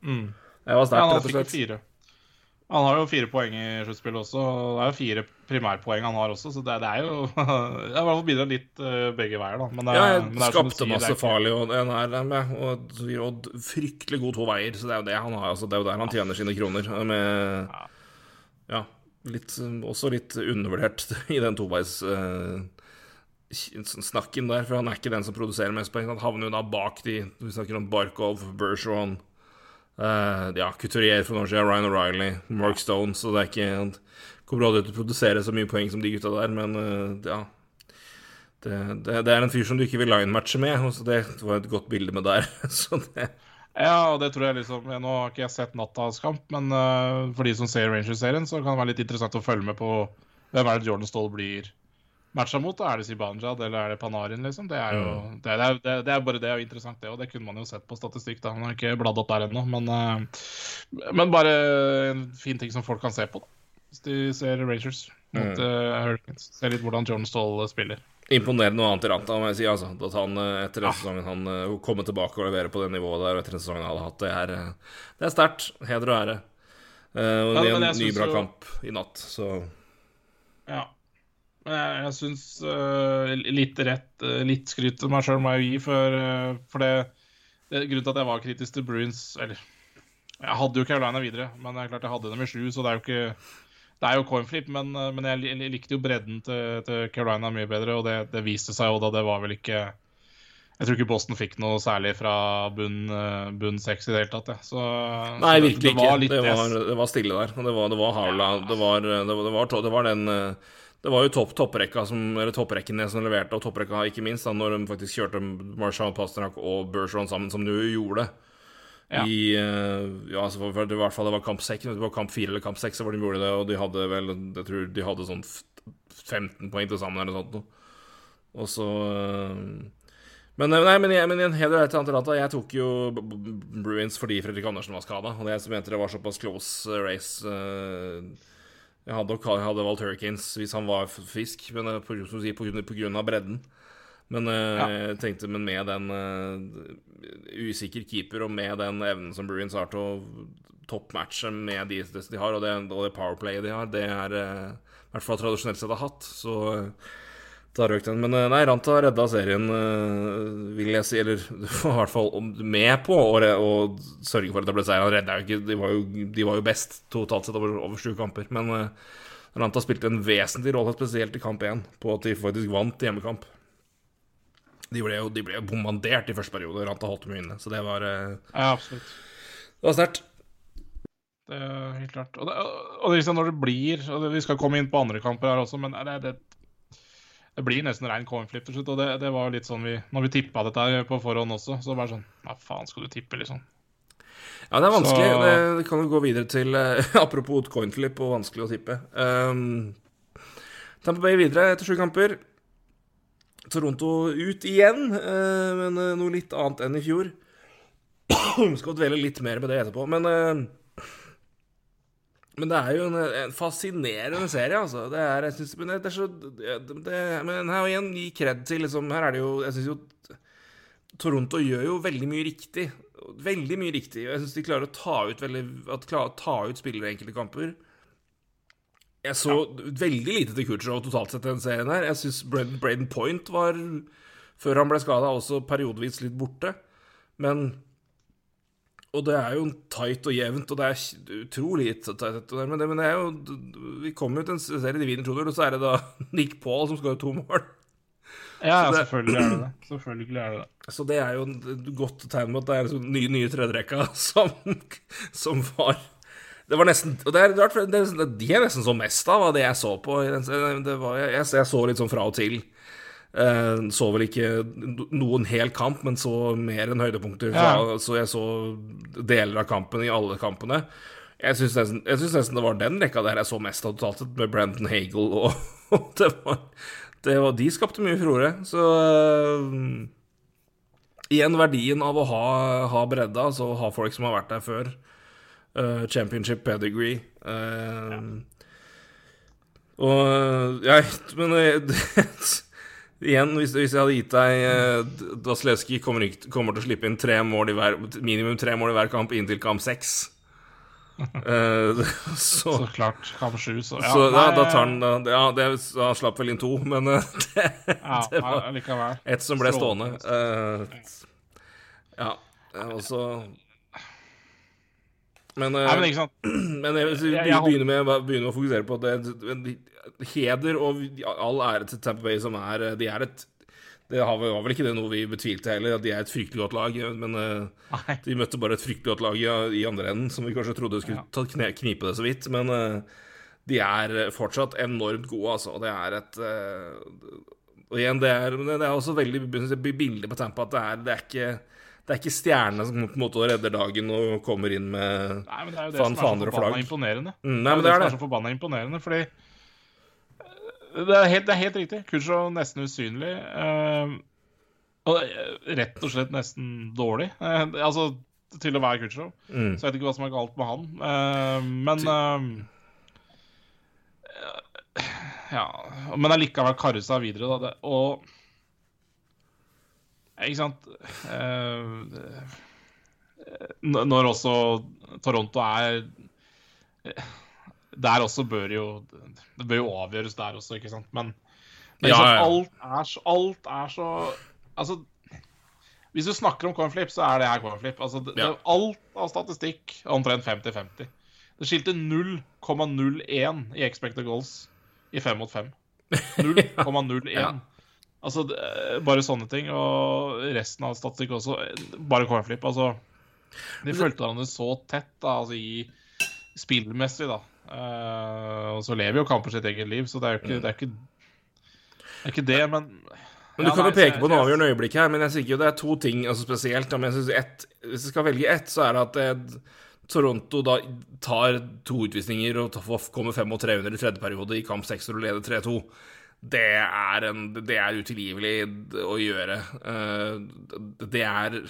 Mm. det var sterkt, ja, rett og slett. fire. Han har jo fire poeng i sluttspillet også. Det er jo fire primærpoeng han har også, så det, det er jo Det har i hvert fall bidratt litt eh, begge veier, da. Men det, Ja, jeg men det er skapte sier, er masse farlig, og den er der med. Og, og fryktelig god to veier, så det er jo det han har. Altså, det er jo der han tjener sine kroner. Med Ja. Litt, også litt undervurdert i den toveis eh, snakken der, for han er ikke den som produserer mest poeng. Han havner jo da bak de Vi snakker om Barkov, Bergeron uh, Ja, Couturier fra Norge, Ryan O'Reilly, Mark Stone, så det er ikke Han kommer aldri til å produsere så mye poeng som de gutta der, men uh, ja det, det, det, er en fyr som du ikke vil line-matche med, så det var et godt bilde med der. så det ja, og det tror jeg liksom Nå har ikke jeg sett nattas kamp, men uh, for de som ser Rangers-serien, så kan det være litt interessant å følge med på hvem er det Jordan Stoll blir matcha mot. Er det Zibanjad eller er det Panarin, liksom? Det er jo det, er, det, det er bare det, og interessant det, og det kunne man jo sett på statistikk. da, Han har ikke bladd opp der ennå, men, uh, men bare en fin ting som folk kan se på, da. Hvis de ser Rangers mot mm. uh, Hurricanes. Se litt hvordan John Stoll spiller. Imponerende noe annet i Ranta, må jeg si. Altså. At han eh, etter den sesongen han uh, kommer tilbake og leverer på det nivået der etter den sesongen han hadde hatt, det er, uh, det er sterkt. Heder og ære. Uh, og det er en ny bra så... kamp i natt, så Ja. Men jeg, jeg syns litt rett Litt skryt til meg sjøl må jeg gi, for, for det, det Grunnen til at jeg var kritisk til Bruins Eller jeg hadde jo Carolina videre, men det er klart jeg hadde dem i sju, så det er jo ikke det er jo coinflip, men, eh, men jeg likte jo bredden til, til Carolina mye bedre, og det, det, viste seg jo da det var vel ikke Jeg tror ikke Boston fikk noe særlig fra bunn, eh, bunn seks i det hele tatt. Ja. Så, Nei, så virkelig det, ikke. Det var, det var, stille der. Det var, det var Harla. Det var, det var, den det var jo topp, topprekka som, eller topprekken som leverte, og topprekka ikke minst, da, når de faktisk kjørte Marshall Pasternak og Bergeron sammen, som de gjorde. Ja. I uh, Ja, altså, for, for, i hvert fall det var kamp 6, det var kamp 4 eller kamp 6 hvor de gjorde det, og de hadde vel Jeg tror de hadde sånn 15 poeng til sammen eller noe sånt. Og så uh, men, nei, men, jeg, men en heder til Antirata. Jeg tok jo Bruins fordi Fredrik Andersen var skada. Og jeg mente det var såpass close race. Jeg hadde, jeg valgt Hurricanes hvis han var frisk, men på, på, på, på grunn av bredden. Men uh, ja. jeg tenkte, men med den uh, usikker keeper og med den evnen som Bruins har til å toppmatche med de, de har, og det, og det powerplayet de har, det er uh, i hvert fall tradisjonelt sett har hatt, så da røk den. Men nei, Ranta redda serien, vil jeg si, eller i hvert fall med på å, å sørge for at det ble seier. Han redda jo ikke, de var jo, de var jo best totalt sett over, over sju kamper, men Ranta spilte en vesentlig rolle, spesielt i kamp én, på at de faktisk vant hjemmekamp. De ble jo, de ble bombardert i første periode. Ranta holdt dem inne, så det var eh, Ja, absolutt. Det var sterkt. Det er helt klart. Og, det, og det, når det blir og det, Vi skal komme inn på andre kamper her også, men det, det, blir nesten rein coinflip til slutt. Og det, det var litt sånn vi Når vi tippa dette her på forhånd også, så var det sånn Hva faen skal du tippe, liksom? Ja, det er vanskelig. Så... Det, kan jo gå videre til uh, Apropos coinflip og vanskelig å tippe. Um, Tampa Bay videre etter sju kamper. Toronto ut igjen, eh, men eh, noe litt annet enn i fjor. Skal dvele litt mer med det etterpå, men eh, men det er jo en, en fascinerende serie, altså. Det er, jeg synes, men det er så det, det, Men her igjen, gi kred til liksom Her er det jo Jeg syns jo Toronto gjør jo veldig mye riktig. Veldig mye riktig. Jeg syns de klarer å ta ut veldig At ta ut spillere i enkelte kamper. Jeg så ja. veldig lite til Kutcherov totalt sett den serien her. Jeg syns Braden Point var, før han ble skada, også periodevis litt borte. Men Og det er jo tight og jevnt, og det er utrolig tight. Men det, men det er jo Vi kommer jo til en serie de vinner 2-0, og så er det da Nick Paul som skårer to mål. Ja, det, selvfølgelig er det det. Selvfølgelig er det det. Så det er jo et godt tegn på at det er den nye, nye tredjerekka som, som var det var nesten Og det er rart, for det, de er nesten så mest av det jeg så på. Det var, jeg, jeg, så litt sånn fra og til. Uh, så vel ikke noen hel kamp, men så mer enn høydepunkter. Ja. Så, så, jeg så deler av kampen i alle kampene. Jeg syns nesten, nesten, det var den rekka der jeg så mest av totalt sett, med Brandon Hagel. Og, og det, var, det var, De skapte mye furore. Så uh, igjen verdien av å ha, ha bredda, altså ha folk som har vært der før. Uh, championship pedigree. Uh, ja. Og Ja, men igjen, hvis, hvis, jeg hadde gitt deg uh, Vasilevskij kommer, kommer, til å slippe inn tre mål i hver, minimum tre mål i hver kamp inntil kamp seks. Uh, så, så, klart. Kamp sju, så Ja, så, ja da tar han Ja, det, han slapp vel inn to, men det, ja, det var ett som ble stående. Uh, ja, og så Men, Nei, men ikke sant. men jeg, Jeg- jeg begynner, med, begynner, med å fokusere på at det, heder og all ære til Tampa Bay, som er De er et Det var vel ikke det noe vi betvilte heller, at de er et fryktelig godt lag. Men eh, Nei. de møtte bare et fryktelig godt lag i, andre enden, som vi kanskje trodde skulle ta, knipe det så vidt. Men eh, de er fortsatt enormt gode, altså. Og det er et eh, Og igjen, det er, det er også veldig billig på Tampa at det er, det er ikke det er ikke stjernene som på en måte redder dagen og kommer inn med Nei, men det er jo det Fan, som er så forbanna flagg. imponerende. Mm, nei, men det er det, det. er så forbanna imponerende, fordi eh, det er helt, det er helt riktig. Kutsjov nesten usynlig. eh, og eh, rett og slett nesten dårlig. Uh, altså til å være Kutsjov. Mm. Så jeg vet ikke hva som er galt med han. Uh, men Ja. Men allikevel karre seg videre, da. Det, og Ikke sant Eh, Når også Toronto er Der også bør jo Det bør jo avgjøres der også, ikke sant? Men, men ikke sant, alt er så Alt er så Altså hvis du snakker om coinflip, så er det her coinflip. Altså, det, Ja. alt av statistikk omtrent 50-50. Det skilte 0,01 i expected goals i 5 mot 5. 0,01. Ja. Altså, bare sånne ting. Og resten av statistikk også. Bare coinflip. Altså, de fulgte hverandre så tett, da, altså i spillmessig, da. Uh, og så lever jo kamper sitt eget liv, så det er jo ikke det. Er ikke, det, er ikke det men Men du Ja, kan jo peke på noe avgjørende øyeblikk her, men jeg ikke jo det er to ting altså spesielt. Men jeg synes ett, hvis jeg skal velge ett, så er det at eh, Toronto da tar to utvisninger og kommer fem og tre under i tredje periode i kamp seks og leder 3-2. Det er, en, det er utilgivelig å gjøre. Eh, Det er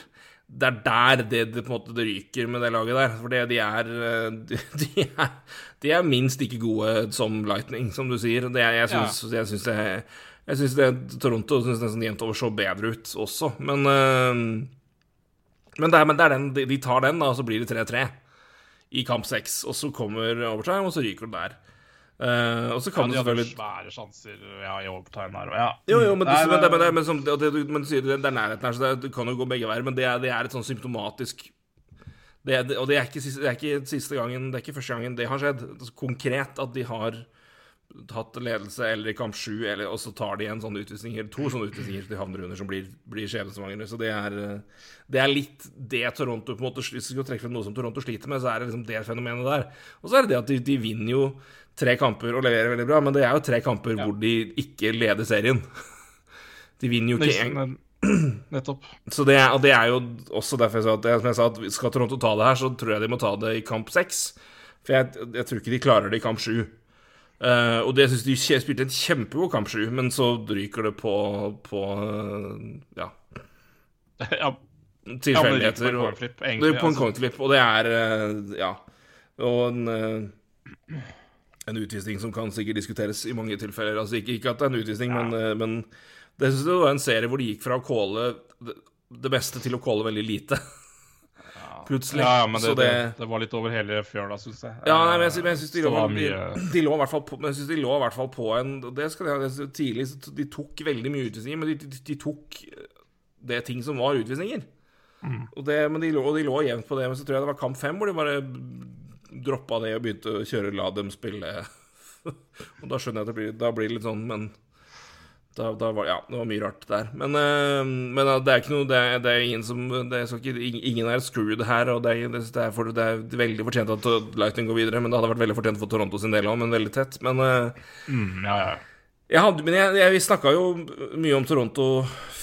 det er der det, det på en måte det ryker med det laget der. For det, de, eh, de, de er minst like gode som Lightning, som du sier. Det, jeg syns jeg syns det jeg syns det Toronto synes nesten jevnt over så bedre ut også, men øh, Men det er, men det er den, de, de tar den, da, og så blir det 3-3 i kamp 6. Og så kommer overtime, og så ryker det der. Eh, og så ja, kan de det hadde svære sjanser ja, i overtime her. Ja. jo, jo, men, Nei, men, det, men, det, men, som, det, det, du- men du sier det, er nærheten her, så det, det kan jo gå begge veier. Men det er, det er et sånn symptomatisk det, det, Og det er, ikke, siste- det er ikke siste gangen, det er ikke første gangen det har skjedd. Altså, Konkret at de har tatt ledelse eller i kamp sju, eller- og så tar de en sånn utvisning, eller to sånne utvisninger som de havner under, som blir, blir skjebnesvangre. Så det er, eh, det er litt det Toronto på en måte, Hvis du skal trekke frem noe som Toronto sliter med, så er det liksom det fenomenet der. Og så er det det at de, de vinner jo tre kamper og leverer veldig bra, men det er jo tre kamper hvor de ikke leder serien. De vinner jo ikke én Nettopp. så det, er- og det er jo også derfor jeg sa at, som jeg sa, at skal Toronto ta det her, så tror jeg de må ta det i kamp seks. For jeg, jeg tror ikke de klarer det i kamp sju. Uh, og det syns de spilte en kjempegod kamp sju, men så ryker det på, på eh, ja, Ja, ja, det tilfeldigheter. ryker på en coinflip, det egentlig. er på en altså. coinflip, og det er eh, Ja. Og en, eh, en utvisning som kan sikkert diskuteres i mange tilfeller. Altså ikke, ikke at det er en utvisning, men, eh, men det synes jeg var en serie hvor de gikk fra å calle det, det beste til å calle veldig lite. Plutselig. Ja, ja, men det, Så det, det var litt over hele fjøla, syns jeg. Ja, nei, men jeg, men jeg syns de, de, lå i hvert fall på, men jeg synes de lå i hvert fall på en og Det skal jeg synes tidlig. så De tok veldig mye utvisninger, men de, de, de tok det ting som var utvisninger. Mm. Og det, men de lå, de lå jevnt på det. Men så tror jeg det var kamp fem hvor de bare droppa det og begynte å kjøre la dem spille. og da skjønner jeg at det blir, da blir det litt sånn, men da, da var, ja, det var mye rart der. Men, uh, men uh, det er ikke noe Det er, det er ingen som det er, ikke, Ingen er screwed her, og det er, det, er for, det er veldig fortjent at Lightning går videre. Men det hadde vært veldig fortjent for Toronto sin del òg, men veldig tett. Men uh, Mm, ja, ja. Jeg hadde, men jeg, jeg, vi snakka jo mye om Toronto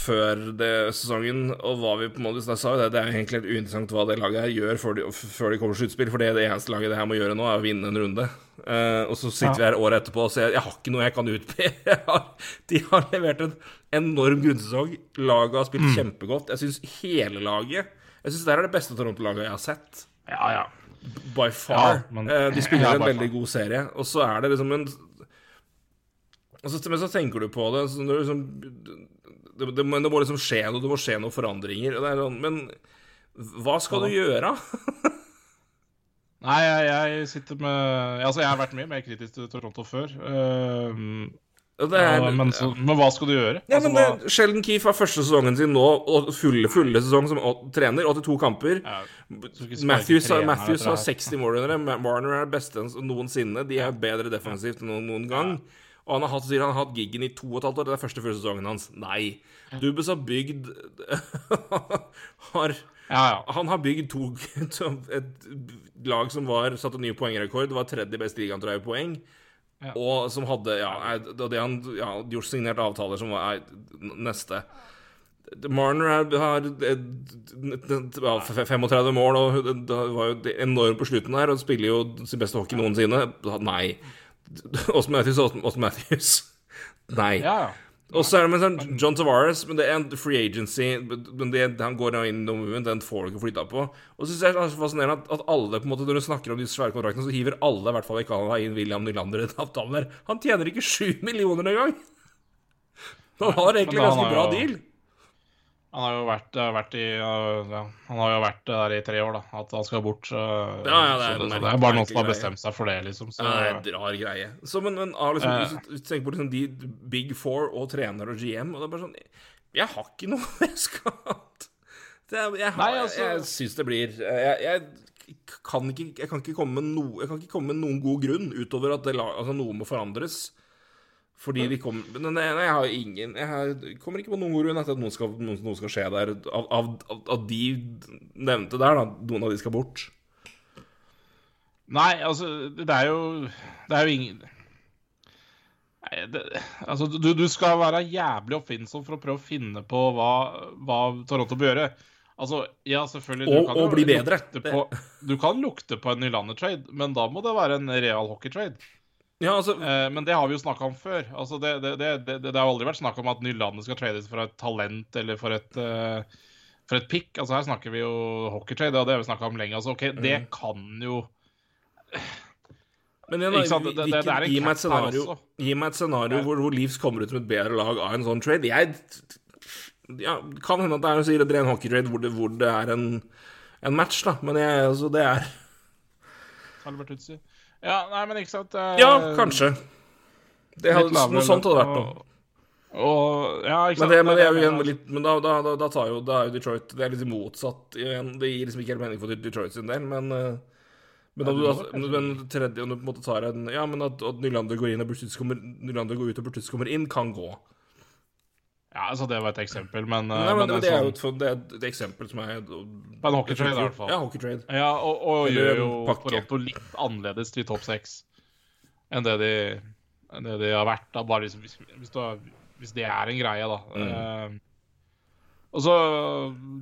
før det sesongen, og hva vi på en måte sa jo det, det er egentlig helt uinteressant hva det laget her gjør før de, før de kommer til sluttspill, for det, det eneste laget det her må gjøre nå, er å vinne en runde. Uh, og så sitter vi her året etterpå og sier jeg, jeg har ikke noe jeg kan utbe. De har levert en enorm grunnsesong. Laget har spilt kjempegodt. Jeg syns hele laget Jeg syns det er det beste Toronto-laget jeg har sett. ja, ja. By far. Ja, men- uh, de spiller Ja, en veldig god serie, og så er det liksom en så, Men så tenker du på det, så du liksom, det, det, må, det må liksom skje noe, det må skje noen forandringer. Det er sånn, men hva skal du gjøre? Nei, jeg, jeg sitter med Altså, jeg har vært mye mer kritisk til Toronto før. Uh, det er, Ja, men, så, men hva skal du gjøre? Ja, Altså, men det, Sheldon Keefe har første sesongen sin nå, og fulle, fulle sesong som trener, 82 kamper. Ja, Matthews, trener, Matthews, har- 60 mål under det 60 målgivere. Warner er beste enn noensinne. De er bedre defensivt enn noen, noen gang. Og han har hatt, sier han har hatt giggen i to og et halvt år. Det er første fulle sesongen hans. Nei. Dubus har bygd har, Ja, ja. Han har bygd to, et lag som var satt en ny poengrekord. Det var tredje beste ligaen, tror jeg, i poeng. Ja. Og som hadde Ja, det han ja, gjort signert avtaler som var neste. Marner er- har eh, ja, f- 35 mål, og var jo enormt på slutten her, og spiller jo sin beste hockey noensinne. Nei. Austin Matthews, og Austin Matthews. Nei. ja. Og så er det med sånn John Tavares, men det er en free agency. Men det, han går inn i movement, den får du ikke flytta på. Og så synes jeg det er fascinerende at, at alle, på en måte når du snakker om de svære kontraktene, så hiver alle, i hvert fall i Canada, inn William Nylander i den avtalen der. Han tjener ikke sju millioner engang! Han har egentlig ganske bra deal. Han har jo vært, eh, vært i ja, Han har jo vært der i tre år, da. At han skal bort. Ja, ja, det er så, en så det er bare noen som har bestemt seg for det, liksom. Så, Det er en rar greie. Så, men, men liksom, Eh. hvis du tenker på liksom de big four og trener og GM, og det er bare sånn Jeg har ikke noe jeg skal det er, Jeg, Nei, altså- jeg, jeg syns det blir jeg, jeg, kan ikke, jeg kan ikke komme med no, Jeg kan ikke komme med noen god grunn utover at det, altså, noe må forandres. Fordi de kommer Men jeg har ingen Jeg har, kommer ikke på noen ord grunn etter at noe skal, noe, skal skje der. Av, av, av, de nevnte der, da. Noen av de skal bort. Nei, altså, det er jo Det er jo ingen Nei, det, altså, du, du skal være jævlig oppfinnsom for å prøve å finne på hva, hva Toronto bør gjøre. Altså, ja, selvfølgelig du Og- kan og bli bedre. På, du kan lukte på en Nylander-trade, men da må det være en real hockey-trade. Ja, altså Eh, men det har vi jo snakka om før. Altså, det, det, det, det, har aldri vært snakk om at Nylandet skal trades for et talent eller for et uh, for et pick. Altså, her snakker vi jo hockeytrade, og det har vi snakka om lenge. Altså, ok, Det Mm. kan jo Men igjen, da, det- det- det en gi meg et scenario, gi meg et scenario hvor, hvor Leafs kommer ut som et bedre lag av en sånn trade. Jeg ja, Kan hende at det er sier er en hockeytrade hvor det, hvor det er en, en match, da. Men jeg, altså, det er Albert Utsi. Ja, nei, men ikke sant eh, Ja, kanskje. Det hadde, noe sånt hadde vært noe. og- ja, Men det, men det er jo igjen litt Men da, da, da, da tar jo Da er jo Detroit Det er litt motsatt igjen. Det gir liksom ikke helt mening for Detroit sin del, men eh, men, om du, da- men tredje, om du på en måte tar en Ja, men at, at Nylander går inn og Burtitz kommer, Nylander går ut og Burtitz kommer inn, kan gå. Ja, altså, det var et eksempel, men, eh, Nei, men, men det, det er jo sånn- et, det et eksempel som er På en hockeytrade, i hvert fall. Ja, hockeytrade. Ja, og, og gjør jo. Toronto litt annerledes til topp seks enn det de, enn det de har vært. Da, bare liksom, hvis, hvis, du hvis det er en greie, da. Mm. Og så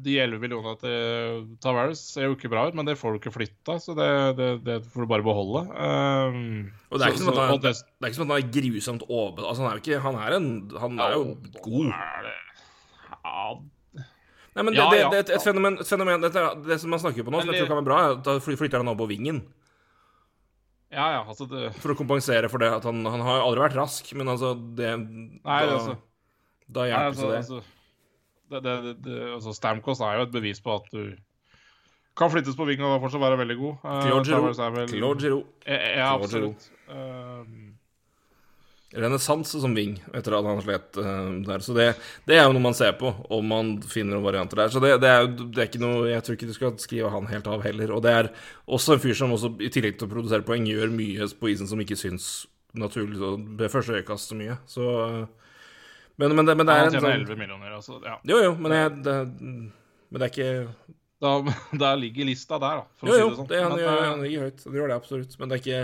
De 11 millionene til Tavares ser jo ikke bra ut, men det får du ikke flytta, så det, det, det får du bare beholde. Um, Og det er, ikke så- han, det, er ikke som at han er grusomt over... Altså, han er jo ikke Han er, en, han er jo god. er Ja, Nei, men det, Ja, ja. det, et fenomen, et fenomen er- Det som man snakker på nå, som jeg tror kan være bra, er at da flytter han over på vingen. ja, ja, altså det, For å kompensere for det at han, han har aldri vært rask, men altså det Nei, da, altså, da hjelper altså, det. altså, det, det, det, altså Stamkos er jo et bevis på at du kan flyttes på vingen og fortsatt være veldig god. Eh, Claude Giroux. Ja, absolutt. Um, Renessanse som ving etter at han slet uh, der. Så det, det er jo noe man ser på, om man finner noen varianter der. Så det, det, er, jo- det er ikke noe Jeg tror ikke du skal skrive han helt av heller. Og det er også en fyr som også, i tillegg til å produsere poeng, gjør mye på isen som ikke syns naturlig ved første øyekast så mye. Så Men, men, det, men det er han en tjener sånn 11 millioner, altså. Ja. Jo, jo, men, jeg, det, men det er ikke Da, da ligger lista der, da. For Jo, å jo, si det sånn. det, han, Men, gjør, eh, han ligger høyt. Han gjør det absolutt. Men det er ikke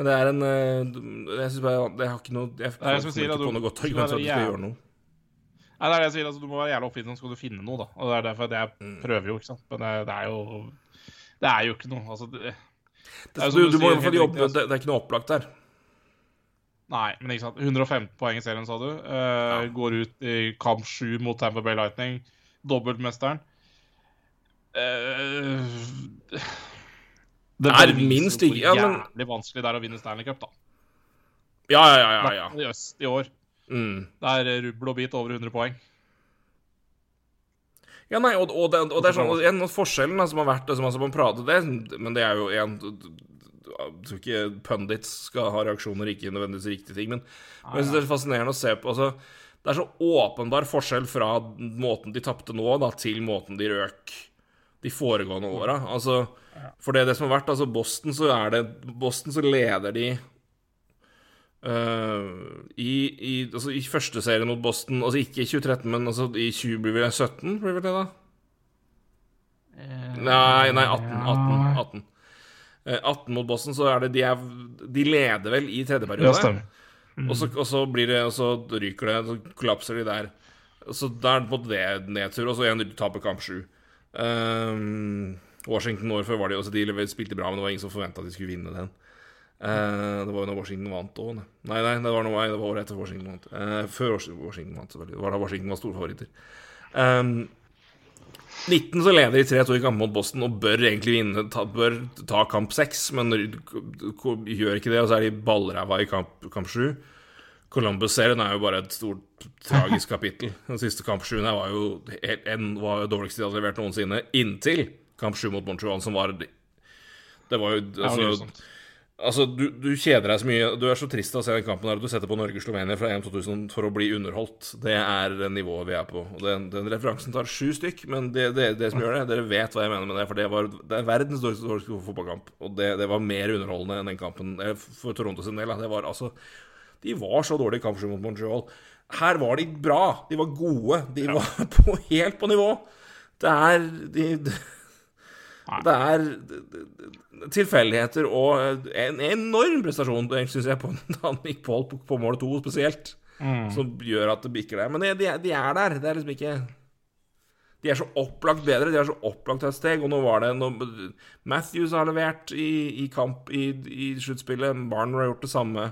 Men det er en eh, Jeg syns bare Det har ikke noe Jeg jeg, jeg skal kommer ikke på noe godt argument for at du skal gjøre noe. Nei, det er det jeg sier. Altså, du må være jævla oppfinnsom, skal du finne noe, da. Og det er derfor at jeg Mm. prøver jo, ikke sant. Men det, det er jo Det er jo ikke noe. Altså, det, Det, er jo du, du du må i sier, hvert fall jobbe altså. det, det er ikke noe opplagt der. Nei, men ikke sant. 115 poeng i serien, sa du. Eh, Går ut i kamp 7 mot Tamper Bay Lightning. Dobbeltmesteren. Uh, Det er minst ikke- ja, men- jævlig vanskelig det er å vinne Stanley Cup, da. Ja, ja, ja. ja, ja. I øst i år. Mm. Det er rubbel og bit over 100 poeng. Ja, nei, og, og, det, og det er sånn og en av forskjellen da, som har vært altså, man prater det, Men det er jo en jeg tror ikke pundits skal ha reaksjoner, ikke nødvendigvis riktige ting. Men, men jeg synes det er fascinerende å se på. altså det er så åpenbar forskjell fra måten de tapte nå, da, til måten de røk de foregående åra. Altså, for det, er det som har vært altså Boston, så er det Boston så leder de uh, i, i, altså, I første serien mot Boston, altså ikke i 2013, men altså i 20, blir vi 17, blir det det, da? Nei, nei, 18. 18, 18. Eh, 18 mot Boston, så er det De, er, de leder vel i tredje periode. Ja, stemmer. Og, så, og så blir det Og så ryker det, så kollapser de der. Så da er det på det nedtur, og så igjen taper kamp sju. Um, Washington året før var de også De spilte bra, men det var ingen som forventa at de skulle vinne den. Uh, det var jo når Washington vant òg. Nei, nei, det var, noe, det var året etter Washington vant. Uh, før Washington vant, selvfølgelig. Det var da Washington var storfavoritter. Um, 19 så leder de 3-2 i kamp mot Boston og bør egentlig vinne, ta, bør ta kamp 6, men gjør ikke det, og så er de ballræva i kamp, kamp 7. Columbus-serien er jo bare et stort, tragisk kapittel. Den siste kamp 7 var jo en var jo dårligste de hadde levert noensinne, inntil kamp 7 mot Montreal, som var Det var jo altså, Altså, du, du, kjeder deg så mye. Du er så trist av å se den kampen her du setter på Norge-Slovenia fra EM 2000 for å bli underholdt. Det er nivået vi er på. Den, den referansen tar sju stykk, men det, det, det, som gjør det Dere vet hva jeg mener med det, for det, var, det er verdens dårligste fotballkamp. Og det, var mer underholdende enn den kampen eh, for Toronto sin del. Det var altså De var så dårlige i kamp mot Montreal. Her var de bra. De var gode. De var på, helt på nivå. Det er de, det er tilfeldigheter og en enorm prestasjon, syns jeg, på Nick Paul på, på mål to spesielt, mm. som gjør at det bikker der. Men de, de, er der. Det er liksom ikke De er så opplagt bedre. De er så opplagt et steg. Og nå var det noe, Matthews har levert i, i kamp i, i sluttspillet. Barner har gjort det samme.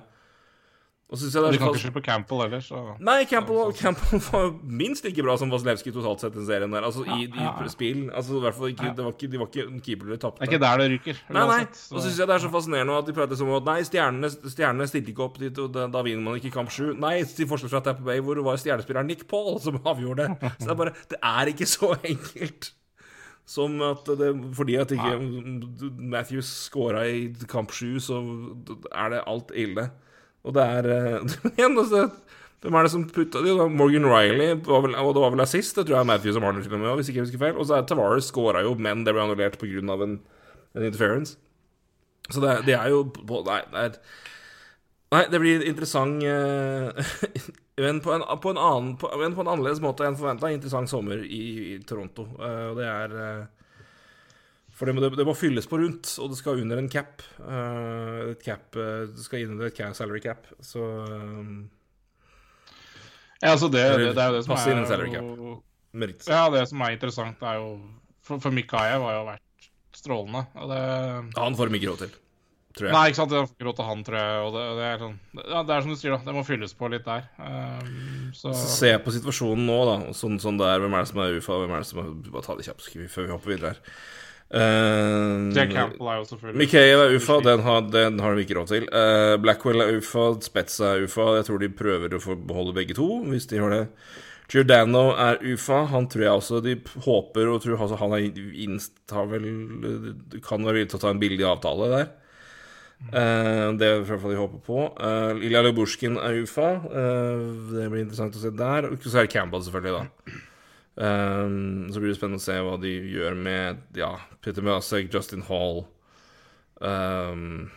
Og synes jeg Du kan ikke skylde på Campbell heller, så Nei, Campbell, Campbell var minst like bra som Vasilevskij totalt sett den serien der. Altså i, i spill. Altså i hvert fall ikke, det var ikke, De var ikke en keeper de tapte. Det er ikke der det ryker. Nei, nei. Og så syns jeg det er så fascinerende at de prater som at nei, stjernene, stjernene stilte ikke opp dit, og da, da vinner man ikke kamp sju. Nei, til forskjell fra Tapper Bay, hvor det var stjernespilleren Nick Paul som avgjorde det. Så det er bare Det er ikke så enkelt. Som at det, fordi at ikke Matthews scora i kamp sju, så er det alt ille. Og det er igjen, altså, Hvem er det som putta de? Morgan Riley, og det var vel assist? Det tror jeg Matthews og Marner og med, hvis ikke jeg husker feil. Og så er Tavares skåra jo, men det ble annullert pga. En, en interference. Så det, det, er jo Nei, det er Nei, det blir interessant uh, Men på en, på en, annen, på, på en annerledes måte enn forventa. Interessant sommer i, i Toronto. Uh, og det er uh, for det må, det må, fylles på rundt, og det skal under en cap. Uh, et cap uh, Det skal inn under et salary cap, så um, Ja, altså det, det, det, er jo det som er salary cap. Meritt. Ja, det som er interessant, er jo For, for Mikaev har jo vært strålende. Og det, han får de ikke råd til, tror jeg. Nei, ikke sant. Det får råd til han, tror jeg. Og det, det, er sånn Ja, det er som du sier, da. Det må fylles på litt der. Um, så Se på situasjonen nå, da. Sånn, sånn det er. Hvem er det som er UFA? Hvem er det som er Bare ta det kjapt før vi hopper videre her. Uh, Jack Campbell er jo selvfølgelig Michael er UFA, den har, den har de ikke råd til. Uh, Blackwell er UFA, Spetz er UFA. Jeg tror de prøver å få beholde begge to, hvis de har det. Giordano er UFA. Han tror jeg også de håper og tror altså, han er insta vel Kan være villig til å ta en billig avtale der. Uh, det er i hvert fall de håper på. Uh, Ilja Lubushkin er UFA. det blir interessant å se der. Og så er det Campbell, selvfølgelig, da. Um, så blir det spennende å se hva de gjør med ja, Peter Møsek, Justin Hall um,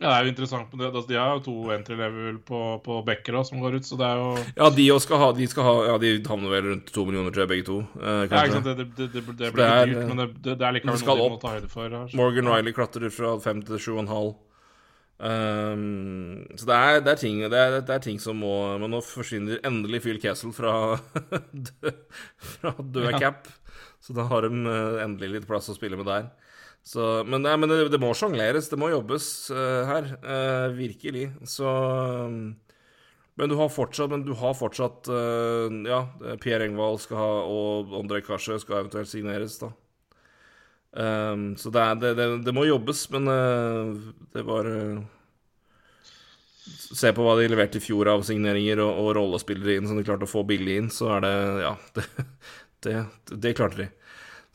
Ja, det er jo interessant. Det, altså, de har jo to entry level på, på Becker som går ut, så det er jo Ja, de skal ha, de skal ha Ja, de havner vel rundt to millioner, tror jeg, begge to. Uh, ja, ikke sant. Det, det, det, det blir dyrt, men det, er likevel noe de må ta høyde for. Her, Morgan Riley klatrer fra fem til sju og en halv. Um, så det er, det, er ting, det, er, det er, ting, som må Men nå forsvinner endelig Phil Castle fra, fra død ja. cap. Så da har de uh, endelig litt plass å spille med der. Så, men, nei, men det, må sjongleres, det må jobbes uh, her. Uh, virkelig. Så um, Men du har fortsatt, men du har fortsatt Ja, Pierre Engvald skal ha, og André Kasje skal eventuelt signeres, da. Um, så det, er, det, det, det, må jobbes, men uh, det var uh, Se på hva de leverte i fjor av signeringer og, og rollespillere inn som de klarte å få billig inn, så er det Ja, det, det klarte de.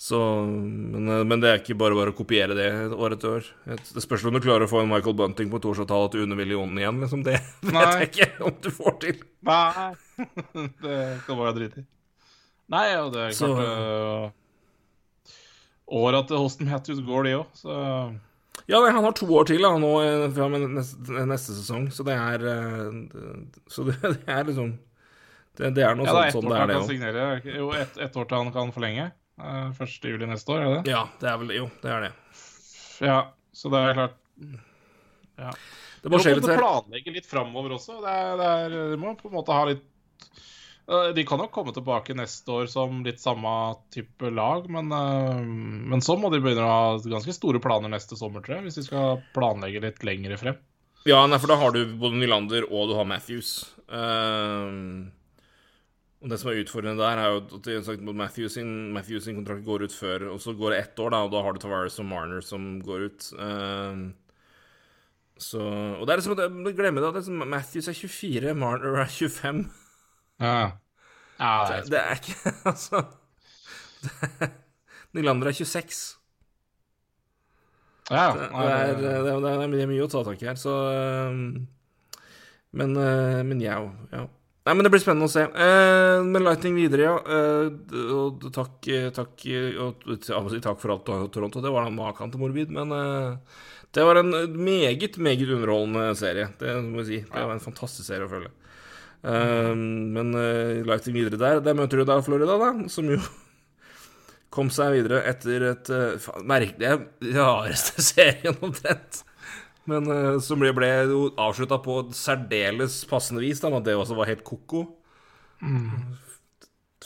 Så, men, eh, men det er ikke bare bare å kopiere det år etter år. Et- Det spørs om du klarer å få en Michael Bunting på torsdagstall til under millionen igjen. Liksom. Det vet Nei. jeg ikke om du får til. Nei, det kan bare drite i. Nei, og det er Så- klart øh, Åra til Hosten Matthews går, de òg, så Ja, han har to år til da, nå eh, fra med neste, neste sesong, så det er eh, det- Så det, det er liksom Det, det er noe Ja, det sånt som det til er, han det kan òg. Jo, ett et år til han kan forlenge. Uh, 1. juli neste år, er det det? Ja, det er vel Jo, det er det. Ja, så det er klart Ja. Det må skje litt Du må planlegge litt framover også. Det er, det er, du må på en måte ha litt Eh, De kan nok komme tilbake neste år som litt samme type lag, men, eh, men så må de begynne å ha ganske store planer neste sommer, tror jeg, hvis de skal planlegge litt lengre frem. Ja, nei, for da har du både Nylander og du har Matthews. Ehm, og det som er utfordrende der, er jo at sagt, Matthews, sin, Matthews sin kontrakt går ut før, og så går det ett år, da, og da har du Tavares og Marner som går ut. Ehm, så, og det er liksom, Glem det, at liksom, Matthews er 24, Marner er 25. Ja, ja det er, Det er ikke Altså det, Nylander er 26. ja, Det er, det- det, er, det er mye- å ta tak i her, så Men, øh, men ja, ja. Nei, men det blir spennende å se. Eh, men Lightning videre, ja. Eh, og takk, eh, takk eh, og takk for alt, Toronto. Det var da maken til morbid, men eh, det var en meget, meget underholdende serie. Det må jeg si. Det var en fantastisk serie å følge. Eh, men Lighting Lightning videre der, der møter du da Florida, da, som jo kom seg videre etter et uh, merkelig rareste serien omtrent. Men uh, som ble, ble avslutta på særdeles passende vis, da, med at det også var helt ko-ko.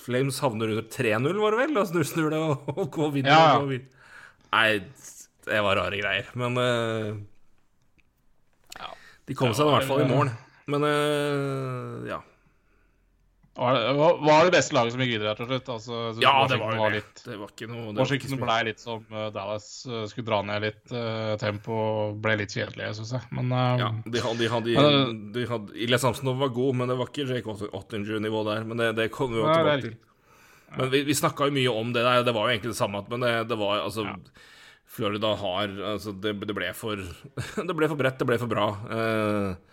Flames havner under 3-0, var det vel? Og snur, snur det og, og går videre. Ja, ja. og. Nei, det var rare greier. Men eh, De kom seg i hvert fall i mål. Men uh, ja. Var det, var- var det beste laget som gikk videre her til slutt? Altså, Ja, det var det. litt Det var ikke noe det var ikke Washington så ble litt som eh, Dallas eh, skulle dra ned litt uh, tempo og ble litt kjedelige, syns jeg. Men uh, Ja, de hadde, de hadde, Men, de hadde Ilja Samsonov var god, men det var ikke Jake Ottinger-nivå der. Men det, det kom vi jo er tilbake til. Men vi, vi snakka jo mye om det der. Det var jo egentlig det samme, men det, det var altså Ja. Florida har Altså, det, det ble for Det ble for bredt, det ble for bra. Eh,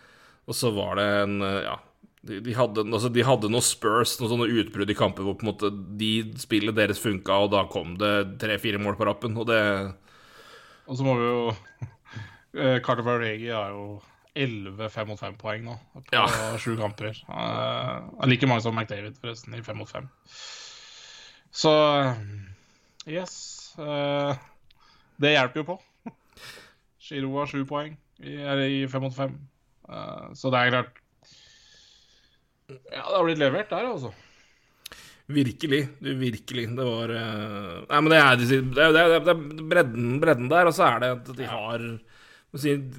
og så var det en eh, Ja. De, de, hadde, altså, de hadde noen Spurs, noen sånne utbrudd i kamper hvor på en måte de spillet deres funka, og da kom det tre-fire mål på rappen, og det Og så må vi jo eh, Carter Varegi har jo 11 5 mot 5-poeng nå på Ja. sju kamper. Uh, like mange som McDavid, forresten, i 5 mot 5. Så yes. det hjelper jo på. Giro har sju poeng i, i 5 mot 5. Eh, så det er klart Ja, det har blitt levert der, altså. Virkelig. Virkelig. Det var eh, Nei, men det er, det er, det er, det bredden, bredden der, og så er det at de har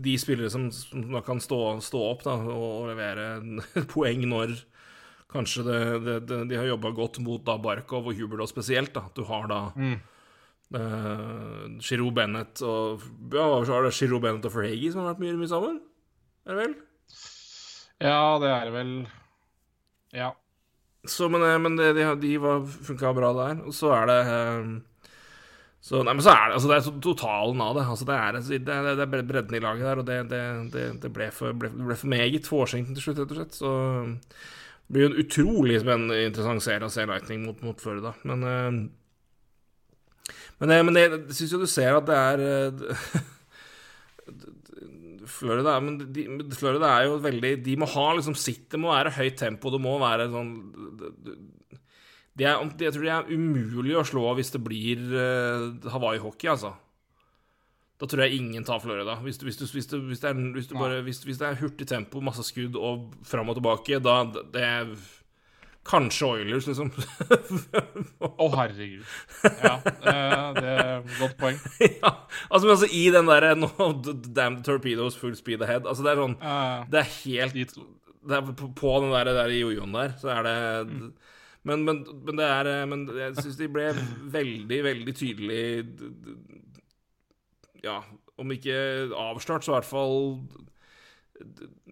De spillere som, som kan stå, stå opp da, og, og levere poeng når kanskje det, det, det, de har jobba godt mot da Barkov og Hubert og spesielt. da, at Du har da Mm. uh, Bennett og Ja, så har det Giro Bennett og Ferhagi som har vært mye, mye sammen? Er det vel? Ja, det er det vel Ja. Så, men, eh, men det, de, de funka bra der. Og så er det eh, så, nei, men så er det, altså det er totalen av det. Altså det, er, det, er, det er bredden i laget der, og det, det, det, det ble, for, ble, ble for meget for Washington til slutt, rett og slett. Så det blir jo en utrolig spennende, interessant serie å se Lightning mot, mot Florida. Men, eh, men, men jeg syns jo du ser at det er Florida, men de, Florida er jo veldig De må ha liksom sitt Det må være høyt tempo. Det må være sånn de er, Jeg tror de er umulig å slå hvis det blir uh, Hawaii-hockey, altså. Da tror jeg ingen tar Florida. Hvis, du- hvis, du, hvis, du, hvis, det, er, hvis, bare, det er hurtig tempo, masse skudd og fram og tilbake, da det Kanskje Oilers, liksom. Å, herregud. Ja, eh, det er et godt poeng. ja, altså, men altså i den derre no, Damn torpedoes, full speed ahead. Altså, det er sånn Eh, Det er helt de det er på, på den der, der jojoen der, så er det men, men, men det er Men jeg syns de ble veldig, veldig tydelig Ja, om ikke avslørt, så i hvert fall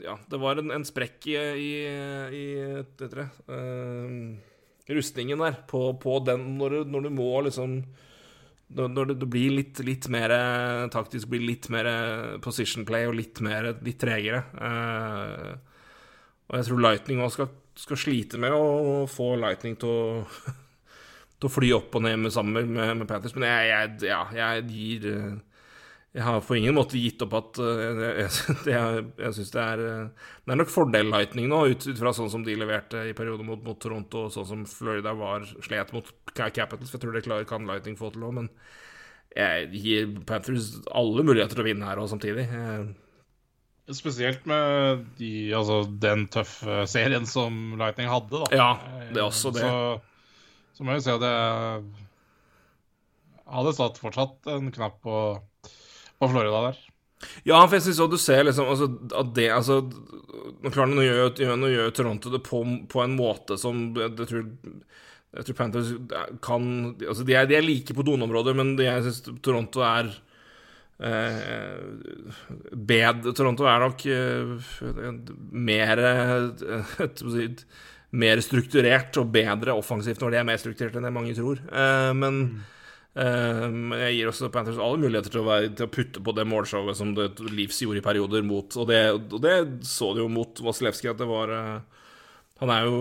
Ja, det var en, en sprekk i, i, i det uh, Rustningen der, på, på den når du, når du må liksom Når du, blir litt, litt mer eh, taktisk, blir litt mer eh, position play og litt mer litt tregere. Og jeg tror Lightning også skal, skal slite med å få Lightning til å, til å fly opp og ned med sammen med, med Panthers. Men jeg, jeg, ja, jeg gir Jeg har på ingen måte gitt opp at uh, jeg, jeg, jeg syns det er uh, Det er nok fordel Lightning nå, ut, ut fra sånn som de leverte i perioden mot, mot Toronto, og sånn som Florida var slet mot Capitals. For jeg tror det klarer, kan Lightning få til òg, men jeg gir Panthers alle muligheter til å vinne her òg samtidig. Spesielt med de, altså, den tøffe serien som Lightning hadde, da. Ja, det er også det. Så, så må jo si at jeg hadde satt fortsatt en knapp på, på Florida der. Ja, for jeg syns òg du ser liksom altså, at det Altså Nå klarer Nå gjør jo- Toronto det på, på en måte som jeg, tror jeg tror Panthers kan Altså, de er, de er like på donområder, men de, jeg syns Toronto er eh, bed, Toronto er nok eh, mer eh, Mer strukturert og bedre offensivt når de er mer strukturert enn det mange tror. Eh, men mm. men jeg gir også Panthers alle muligheter til å, være, til å putte på det målshowet som det Leeds gjorde i perioder mot Og det, og det så de jo mot Vasilevskij at det var eh, han er jo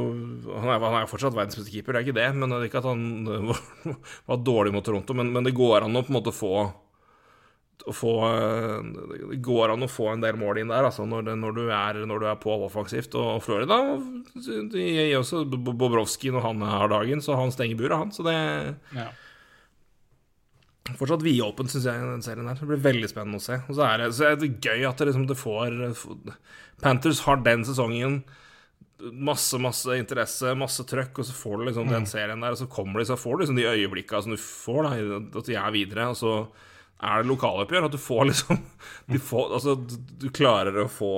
han er, han er fortsatt verdens keeper, det er ikke det. Men det er ikke at han var, var dårlig mot Toronto. Men, men det går an å på en måte få å få eh, Det går an å få en del mål inn der, altså, når, det, når, du, er, når du er på offensivt. Og Florida gir også Bobrovskij når han har dagen, så han stenger buret, han. Så det Ja. Fortsatt vidåpen, syns jeg, den serien her. Det blir veldig spennende å se. Og så er det, så er det gøy at det, liksom, det får Panthers har den sesongen masse, masse interesse, masse trøkk, og så får du liksom den serien der, og så kommer de, så får du liksom de øyeblikka som du får, da, at de er videre, og så er det lokaloppgjør, at du får liksom de får, altså, du, du klarer å få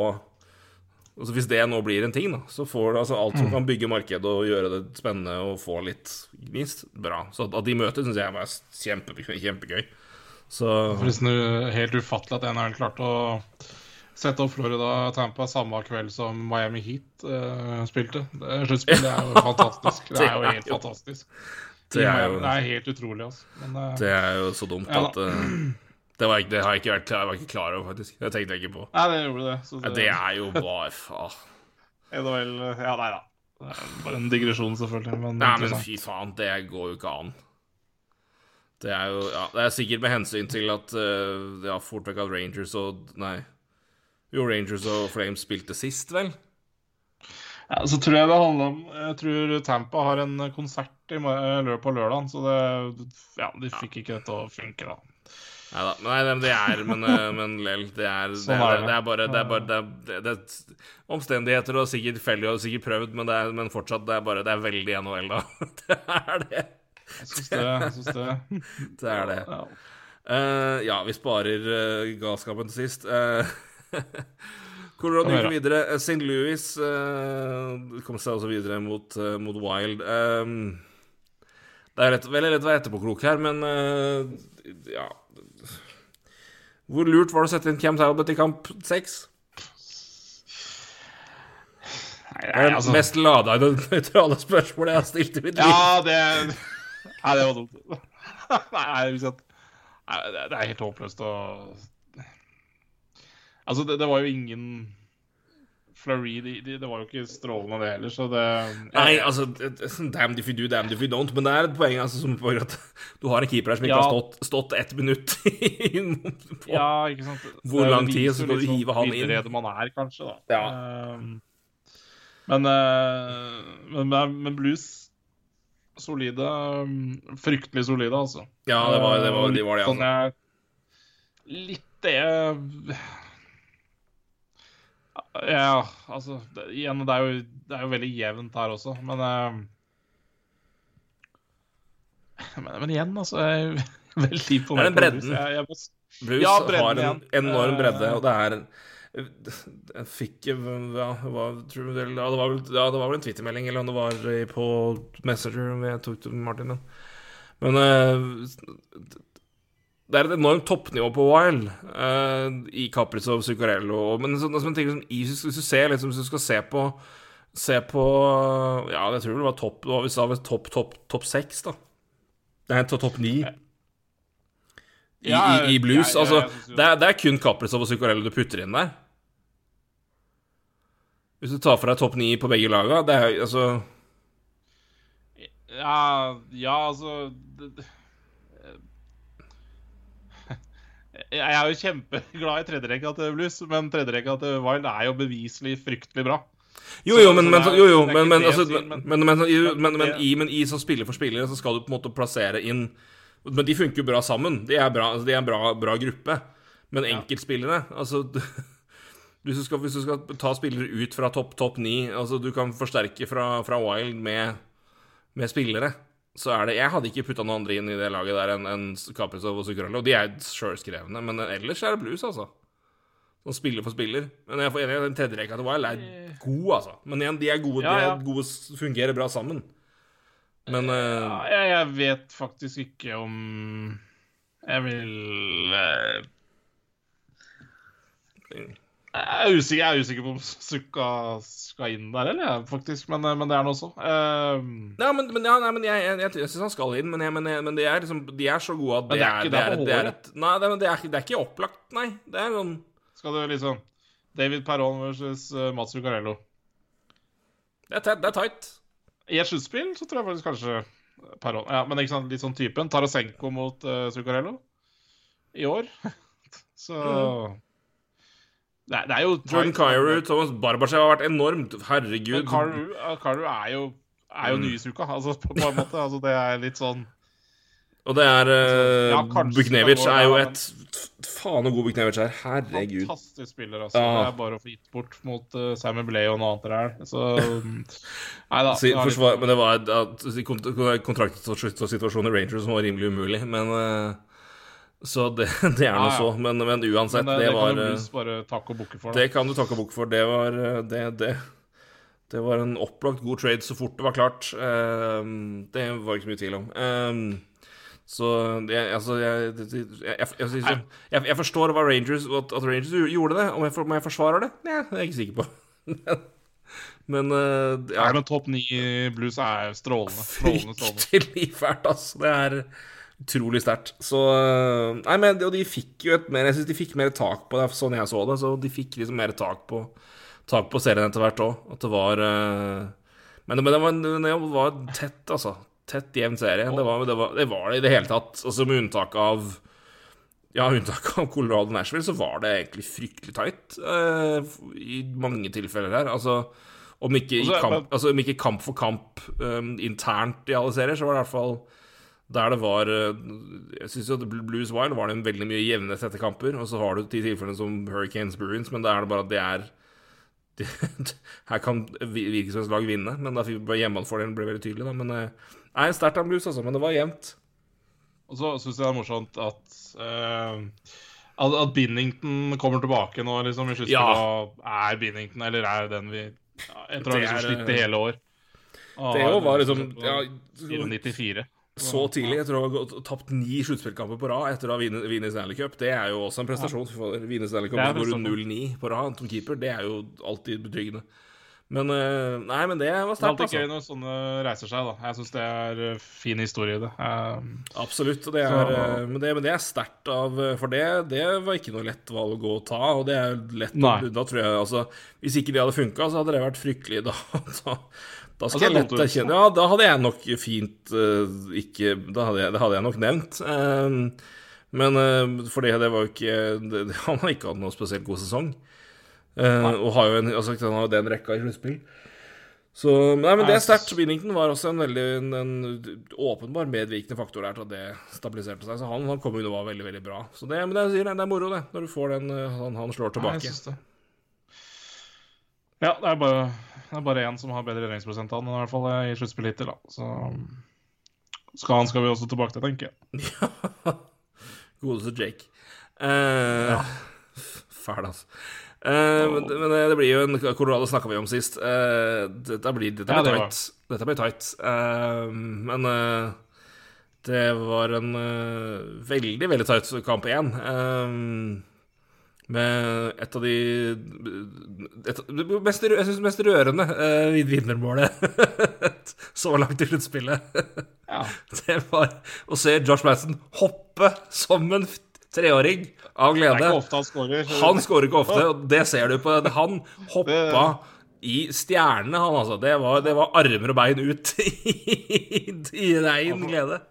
Altså Hvis det nå blir en ting, da, så får du altså alt som kan bygge markedet og gjøre det spennende og få litt gnist, bra. Så at de møter, syns jeg var kjempe, kjempegøy. Så Forresten helt ufattelig at NHL klarte å sette opp Florida Tampa samme kveld som Miami Heat uh, spilte. Det Sluttspillet er jo fantastisk. Det er jo helt fantastisk. Det er jo- det er helt utrolig, altså. Men uh, det er jo så dumt Ja, at eh, det, var det har jeg ikke vært jeg var ikke klar over, faktisk. Det tenkte jeg ikke på. Nei, det gjorde det. Så Ja, det er jo bare faen. NHL Ja, nei da. Det er bare en digresjon, selvfølgelig. Men, Nei, men fy faen, det går jo ikke an. Det er jo Ja, det er sikkert med hensyn til at uh, Ja, fort vekk at Rangers og Nei. Jo, Rangers og Flames spilte sist, vel? Ja, så tror jeg det handler om Jeg tror Tampa har en konsert på lørdag, så det Ja, de fikk ikke dette å funke, da. Neida, Nei, men det er Men, eh, men lell, det Sånn det, det. det er bare Det er bare det, er- er Omstendigheter og sikkert tilfeldig og sikkert prøvd, men, det er, men fortsatt, det er bare Det er veldig NHL, da. Det er det. Jeg syns det. Jeg syns det. Det er det. Ja. Eh, ja, vi sparer uh, galskapen til sist. Uh, Colorado gikk vi videre. St. Louis uh, kom seg også videre mot, uh, mot Wild. Um, det er lett, veldig lett å være etterpåklok her, men uh, ja Hvor lurt var det å sette inn Cam Talbot i kamp seks? Det er det altså, mest lada nøytrale spørsmålet jeg har stilt i mitt liv. Ja, det Nei, det var dumt. Nei, det det er helt håpløst å Altså, det, det var jo ingen Fleury, de, de, det var jo ikke strålende, det heller, så det Nei, altså Damn if you do, damn if you don't. Men det er et poeng altså, som for at du har en keeper her som ikke Ja. har stått, stått ett minutt inn på Ja, ikke sant. Hvor lang tid, så skal du sånn hive han inn? Det man er, kanskje, da. Ja. Men, eh, men, men, men Blues solide. um, Fryktelig solide, altså. Ja, det var det, var, Eh, de var det, sånn altså. jeg- Litt det Ja, altså det, Igjen, det er, jo, det er jo veldig jevnt her også, men eh, men, men igjen, altså jeg er Veldig Det er imponert. den bredden. over Jeg, jeg må, Blues ja, bredden har en igjen. enorm bredde, Eh, og det er Jeg fikk ja, tror du, det, ja, det var ja, det var vel en twittermelding, eller om det var på Messenger jeg tok til Martin. Men, men eh, det er et enormt toppnivå på Wild uh, i Kaprizov, Zuccarello og- Men så, altså, ting, som, i- hvis du ser liksom, hvis du skal se på Se på Ja, jeg tror det var topp Det var det topp, topp, topp seks, da. Nei, to- topp ni. i, Ja, i, i blues. ja, ja, altså, det, er, det er kun Caprice og Zuccarello du putter inn der. Hvis du tar for deg topp ni på begge laga, det er altså Ja, ja altså det, det- Jeg er jo kjempeglad i tredjerekka til Blues, men tredjerekka til Wild er jo beviselig fryktelig bra. Jo, jo, men, men, jo, jo, men, men, men, men- men, men, i- men men, men, det- i, som spiller for spillere så skal du på en måte plassere inn Men de funker jo bra sammen. De er bra, altså, de er en bra, bra gruppe. Men enkeltspillere Altså hvis du, skal, hvis du skal ta spillere ut fra topp topp ni Altså du kan forsterke fra, fra Wild med, med spillere. Så er det Jeg hadde ikke putta noen andre inn i det laget der enn en Kaprizov og Zuccarello. De er sjølskrevne, men ellers er det blues, altså. Sånn spiller for spiller. Men jeg er enig i den tredje rekka til Wild er god, altså. Men igjen, de er gode, Ja, de er gode fungerer bra sammen. Men uh... Ja, jeg, vet faktisk ikke om Jeg vil eh, Jeg er usikker, jeg er usikker på om Sukka skal inn der, eller faktisk. Men, eh, men det er han også. Uh, Nei, men, men, ja, nei, men jeg, jeg, jeg, jeg syns han skal inn, men, jeg, men, de, er liksom, de er så gode at det, det er det, er, det, er et Nei, det, er- det, er, ikke- det er ikke opplagt, nei. Det er sånn skal du liksom David Perron versus uh, Mats Zuccarello. Det er, det er tight. I et sluttspill så tror jeg faktisk kanskje Perron Ja, men ikke sant, litt sånn typen. Tarasenko mot uh, Zuccarello i år. så det, er, det er jo Jordan Cairo, Thomas Barbashev har vært enormt. Herregud. Karu, er jo, er jo Mm. nyhetsuka, altså, på, på en måte. Altså, det er litt sånn Og det er uh, ja, Buknevic går, er jo et Faen så god Buknevic er. Herregud. fantastisk spiller, altså. Ja. Det er bare å få gitt bort mot uh, Sammy Blay og noe annet der. Så Nei da. Det er litt- men det var ja, si, kontraktsituasjonen i Rangers som var rimelig umulig, men eh, Så det, det er nå så. Men, men uansett, men, det, det, var kan jo eh, bare takke og bukke for. Det kan du takke og bukk for. Det var eh, det, det, det var en opplagt god trade så fort det var klart. Eh, det var ikke så mye tvil om. Eh, så jeg, altså jeg, jeg, jeg, jeg, forstår hva Rangers at, Rangers gjorde det. Om jeg, om jeg forsvarer det? Nei, det er jeg ikke sikker på. Men eh, ja, Nei, men topp ni Blues er strålende. Strålende, strålende. Fryktelig fælt, altså. Det er utrolig sterkt. Så øh, Nei, men og de fikk jo et mer Jeg syns de fikk mer tak på det, sånn jeg så det. Så de fikk liksom mer tak på Tak på serien etter hvert òg. At det var øh, Men, men det, var, det var tett, altså. Tett, jevn serie. Det var, det, var, det var det i det hele tatt. Altså med unntak av ja, unntak av Colorado Nashville, så var det egentlig fryktelig tight øh, i mange tilfeller her. Altså om ikke, kamp, altså, om ikke kamp for kamp um, internt i alle serier, så var det i hvert fall der det var øh, Jeg syns jo at Blues Wild var det en veldig mye jevne settekamper. Og så har du de tilfellene som Hurricanes Bruins, men da er det bare at det er det, Her kan Virkeslands lag vinne, men da fikk hjemmebanefordelen ble veldig tydelig. Da. Men det Nei, sterkt av Blues, altså, men det var jevnt. Og så syns jeg det er morsomt at uh, at, Binnington kommer tilbake nå liksom i sluttspillet. Ja. Er Binnington, eller er den vi ja, Etter å ha liksom er, slitt i hele år. Ah, Det jo var liksom ja, 94. Så tidlig, etter å ha tapt ni sluttspillkamper på rad etter å ha vunnet Stanley Cup, det er jo også en prestasjon. Ja. Vinne Stanley Cup prestasjon. 0-9 på rad som keeper, det er jo alltid betryggende. Men øh, Nei, men det var sterkt Det er alltid gøy altså. når sånne reiser seg. da Jeg syns det er eh, fin historie i det. Um, Absolutt. Det er, Så- øh, men, det, men det er sterkt av For det, det var ikke noe lett valg å ta, og det er lett Nei. Da tror jeg altså Hvis ikke det hadde funka, så hadde det vært fryktelig. Da, da, da skal Altså, jeg lett erkjenne Ja, da hadde jeg nok fint uh, ikke Da hadde jeg, det hadde jeg nok nevnt. Uh, men uh, for det, det var jo ikke det, Han har ikke hatt noe spesielt god sesong. Eh, og har jo en, altså, han har jo den rekka i sluttspill. Så, nei, men det er sterkt. Binnington var også en veldig en, en åpenbar medvirkende faktor der til at det stabiliserte seg. Så han, han kom jo og var veldig, veldig bra. Så det, men det, det, er moro, det, når du får den eh, Han, han slår Nei, tilbake. det. Ja, det er bare Det er bare én som har bedre redningsprosent enn han, i hvert fall eh, i sluttspillet hittil. Så skal han skal vi også tilbake til, tenker jeg. Godeste Jake. Eh, Fæl, altså. Uh, men, men det blir jo en Colorado snakka vi om sist. Uh, dette blir, dette Ja, blir det tight. Dette blir tight. Uh, men det var en veldig, veldig tight kamp igjen. Eh, med et av de et, mest, Jeg syns mest rørende uh, vinnermålet så langt i sluttspillet. Ja. Det var å se Josh Madsen hoppe som en treåring av glede. han skårer. Han skårer ikke ofte, og det ser du på. Han hoppa i stjernene, han altså. Det var, det var armer og bein ut i, i rein glede.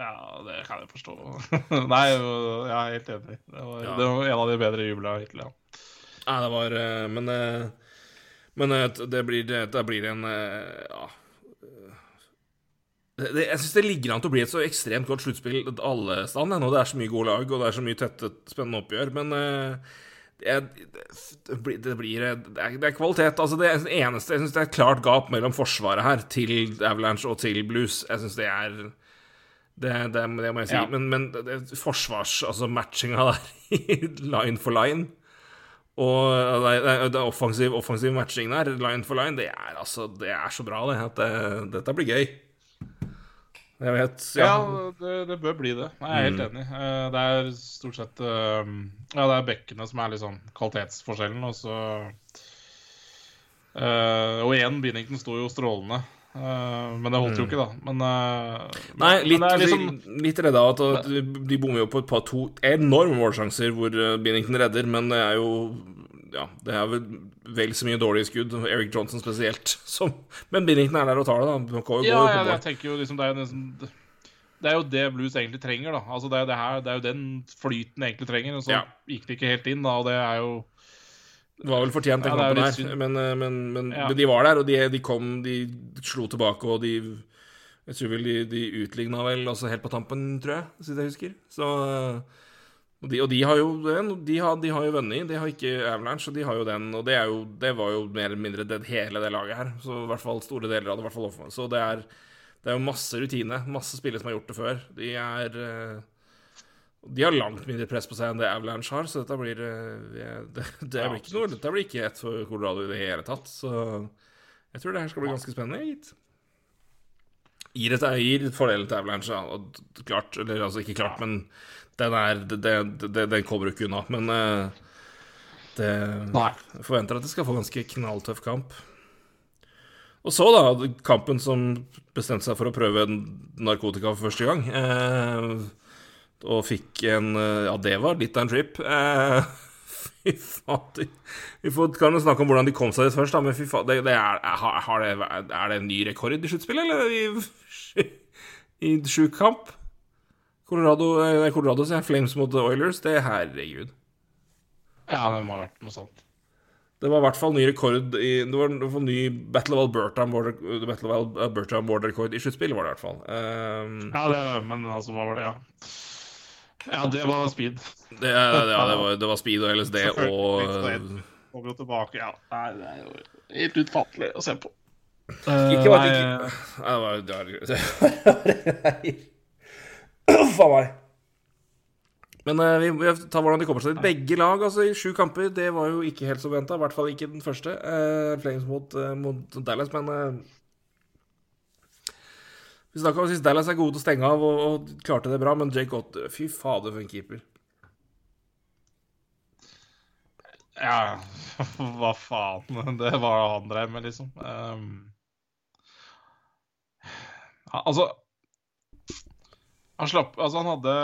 Ja, det kan jeg forstå. Nei, jeg er helt enig. Det var, Ja. det var en av de bedre jublene hittil, ja. Nei, det var eh, Men, eh, men eh, det blir, det blir en Ja. Det, jeg syns det ligger an til å bli et så ekstremt godt sluttspill alle steder. ennå. det er så mye gode lag, og det er så mye tette, spennende oppgjør. Men jeg, det, blir, det blir Det er, det er kvalitet. Altså, det er det eneste Jeg syns det er et klart gap mellom forsvaret her til Avalanche og til Blues. Jeg syns det er det, det, det må jeg si. Ja. Men, men det, forsvars... Altså matchinga der, line for line og det, det, offensiv, offensiv matching der, line for line, det er altså Det er så bra, det. At det, dette blir gøy. Jeg vet Ja, Ja. det, det bør bli det. Jeg er helt enig. Eh, Det er stort sett eh, Ja, det er bekkene som er liksom kvalitetsforskjellen, og så eh, Og igjen, Binnington sto jo strålende. Eh, men det holdt jo ikke, da. Men eh, Nei, litt, er liksom litt redda av at de bommer jo på et par to enorme målsjanser hvor eh, Binnington redder, men det er jo Ja, det er vel vel så mye dårlige skudd, Eric Johnson spesielt, som Men Binnington er der og tar det, da. Går, Ja, går jeg, jeg tenker jo liksom det er liksom det er jo det blues egentlig trenger. da Altså Det er, det her, det er jo den flyten egentlig trenger. Og så Ja. gikk det ikke helt inn, da, og det er jo Det var vel fortjent, den Ja, kampen her, men, eh, men, men, Ja. men de var der, og de, de kom De slo tilbake, og de Jeg tror vel de, de utligna vel også helt på tampen, tror jeg, så jeg husker. Så eh, og de, og de har jo den, de har, de har jo vunnet, de har ikke Avalanche, og de har jo den. Og det, jo, det var jo mer eller mindre det, hele det laget her. Så i hvert fall store deler av det. Så det er, det er jo masse rutine. Masse spillere som har gjort det før. De er eh, De har langt mindre press på seg enn det Avalanche har, så dette blir det, Det, det blir ikke noe Dette blir ikke ett for Colorado i det hele tatt. Så jeg tror det her skal bli ganske spennende, gitt. Gir, et, gir fordelen til Avalanche, ja. Og klart, eller altså ikke klart, men den er Den kommer jo ikke unna. Men eh, det Nei. jeg forventer at de skal få ganske knalltøff kamp. Og så, da, kampen som bestemte seg for å prøve narkotika for første gang. Eh, og fikk en eh, Ja, det var litt av en trip. Eh, fy fader. Vi får, kan jo snakke om hvordan de kom seg dit først, da, men fy faen, det, det er, har, det, er det en ny rekord i sluttspillet, eller? I, i sjuk kamp? Colorado, eh, Colorado sier Flames mot Oilers. Det er herregud. Ja, det må ha vært noe sånt. Det var i hvert fall ny rekord i Det var det var ny Battle of Alberta border, Battle of Alberta border-rekord i sluttspillet, var det i hvert fall. Um, Ja, det, men altså, hva var det, ja? Ja, det var speed. det, ja, det, var, det var speed og LSD og Over og tilbake, ja. Nei, det er jo helt utfattelig å se på. Ikke bare ikke Nei, det var det var- Uff a meg. Men uh, vi, vi tar hvordan de kommer seg dit. Begge lag altså i sju kamper. Det var jo ikke helt som venta. I hvert fall ikke den første. Uh, Flames mot, uh, mot Dallas, men eh, Vi snakka om sist Dallas er gode til å stenge av og, og klarte det bra, men Jake Ott Fy fader, for en keeper. Ja, hva faen. Det var han drev med, liksom. Um, altså Han slapp Altså, han hadde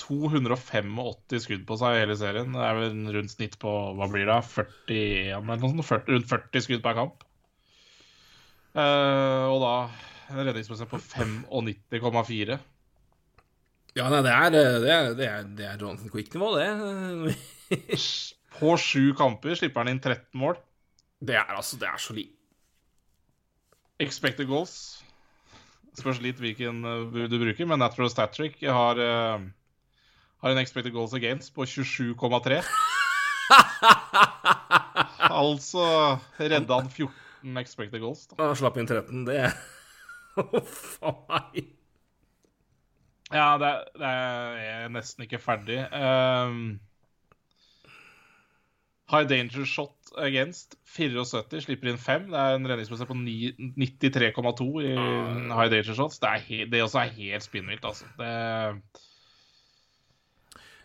285 skudd på seg i hele serien. Det er vel rundt snitt på hva blir det, 41 eller noe sånt? 40, rundt 40 skudd per kamp. Uh, og da en redningsprosent på 95,4. Ja, nei, det er, eh, det er, det er, det er Johnson Quick-nivå, det. På sju kamper slipper han inn 13 mål. Det er altså Det er så lite. Expected goals Spørs litt hvilken uh, du bruker, men Natural Stat Trick har, uh, har en expected goals against på 27,3. altså redda han 14 expected goals. Da. Han slapp inn 13. Det Huff a meg. Ja, det, det er nesten ikke ferdig. Um, high danger shot against 74, slipper inn 5. Det er en redningsprosent på 93,2 i high danger shots. Det, er helt, det også er helt spinnvilt, altså. Det,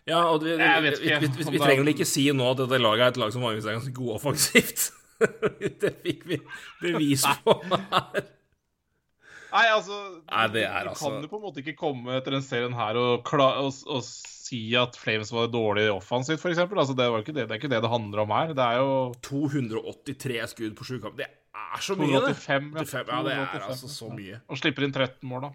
Ja, og vi, vi, vi, vi, vi, vi trenger vel ikke si nå at dette laget er et lag som vanligvis er ganske god offensivt. det fikk vi bevis på her. Nei, altså Nei, det er Du altså- kan jo på en måte ikke komme etter den serien her og, kla og, og si at Flames var dårlig offensivt, f.eks. Altså, det, det, det er ikke det det handler om her. Det er jo 283 skudd på sju kamper. Det er så mye, det. 285. 85, ja, det er altså så mye. Og slipper inn 13 mål, da.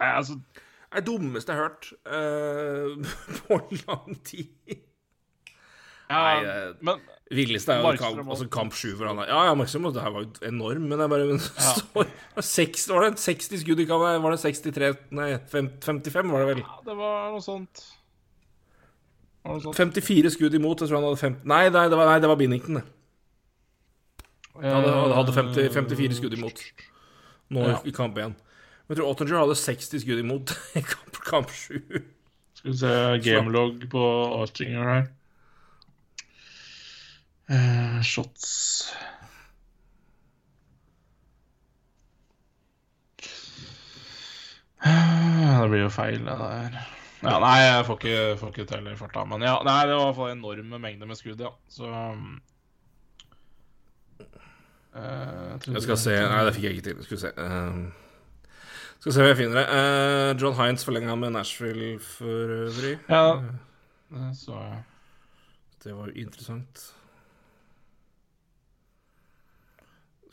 Nei, altså Det er det dummeste jeg har hørt uh, på lang tid. Nei, eh, Men Villeste er jo kamp, også. altså kamp sju hvor han Ja, ja, Markstrøm, det her var jo enorm, men det er bare men, ja. så, 60, Var det 60 skudd i kamp? Var det 63 Nei, 55 var det vel? ja, det var noe sånt. Var noe sånt. 54 skudd imot. Jeg tror han hadde 50 Nei, nei, det var, nei, det var Binnington, det. Han hadde, hadde 50, 54 skudd imot nå Ja. i kamp én. Men jeg tror Ottinger hadde 60 skudd imot i kamp, kamp 7. Skal vi se gamelog på Ottinger her. Eh, shots uh, Det blir jo feil, det der. Ja, nei, jeg får ikke, får ikke telle i farta. Men ja, nei, det var i hvert fall enorme mengder med skudd, ja. Så uh, eh, Jeg skal se Nei, det fikk jeg ikke til. Skal vi se. Skal se hva jeg finner. Eh, John Hines forlenga med Nashville for øvrig. Ja, det så jeg. Det var jo interessant.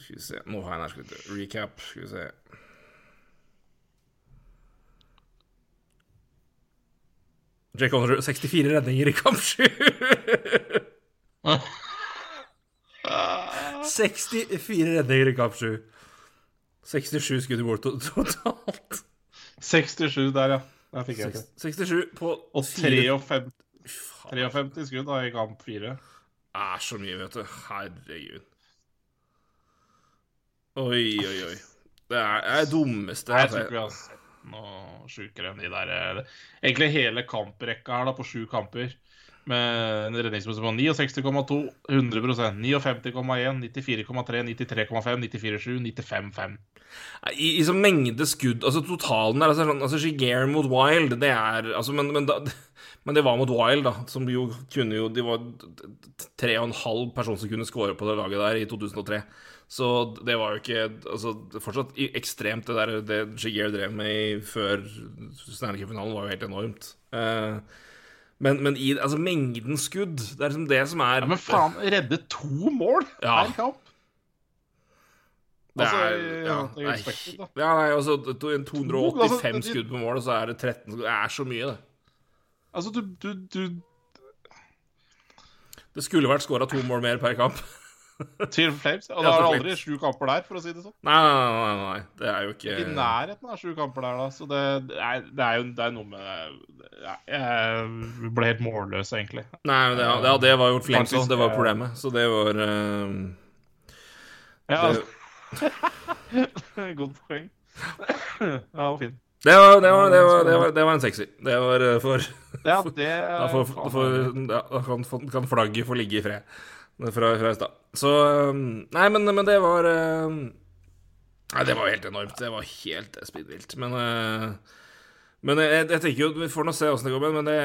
Skal vi se Nå har jeg nær skal. Recap. Skal vi se. Jake Conner 64 redninger i kamp 7. 64 redninger i kamp 7. 67 skudd i mål to- totalt. 67 der, ja. Der fikk jeg til. 67 på Og 53, Faen, 53 skudd da i kamp 4. Det er så mye, vet du. Herregud. Oi, oi, oi. Det er det er dummeste Jeg jeg tror ikke vi har sett noe sjukere enn de der eh, Egentlig hele kamprekka her da på sju kamper. Med en redningsprosent på 69,2, 100% 59,1, 94,3, 93,5, 94,7, 95,5. I, i sånn mengde skudd Altså totalen der altså, sånn, altså Shigear mot Wild, det er altså, men, men, da, men det var mot Wild, da. Som jo kunne jo De var tre og en halv person som kunne score på det laget der i 2003. Så det var jo ikke Altså, fortsatt ekstremt, det der det Shigear drev med i, før Stanley Cup-finalen, var jo helt enormt. Eh, men, men i altså, mengden skudd, det er liksom det som er Ja, men faen, redde to mål Ja. per kamp! Det Altså, er, altså, ja, nei, expected, ja, nei, altså to- 285 Altså, skudd på mål, og så er det 13 skudd. Det er så mye, det. Altså, du, du, du Det skulle vært skåra to mål mer per kamp. Til Flames. Og Ja, det til aldri sju kamper der, for å si det sånn. Nei, nei, nei, nei, det er jo ikke Ikke i nærheten av sju kamper der, da. Så det, det, er, det er jo det er noe med Jeg ble helt målløs, egentlig. Nei, det, ja, det var jo Flames òg, det var eh, problemet. Så det var eh, Ja, Godt poeng. Ja, fint. det, var, det, var, det, var, det, var, det var en sexy. Det var for, for Ja, det Da, får, for, ja, kan, kan flagget få ligge i fred fra, fra i stad. Så um, Nei, men, men det var um, Nei, det var helt enormt. Det var helt spinnvilt. Men uh, Men jeg, jeg tenker jo Vi får nå se åssen det går, men- men det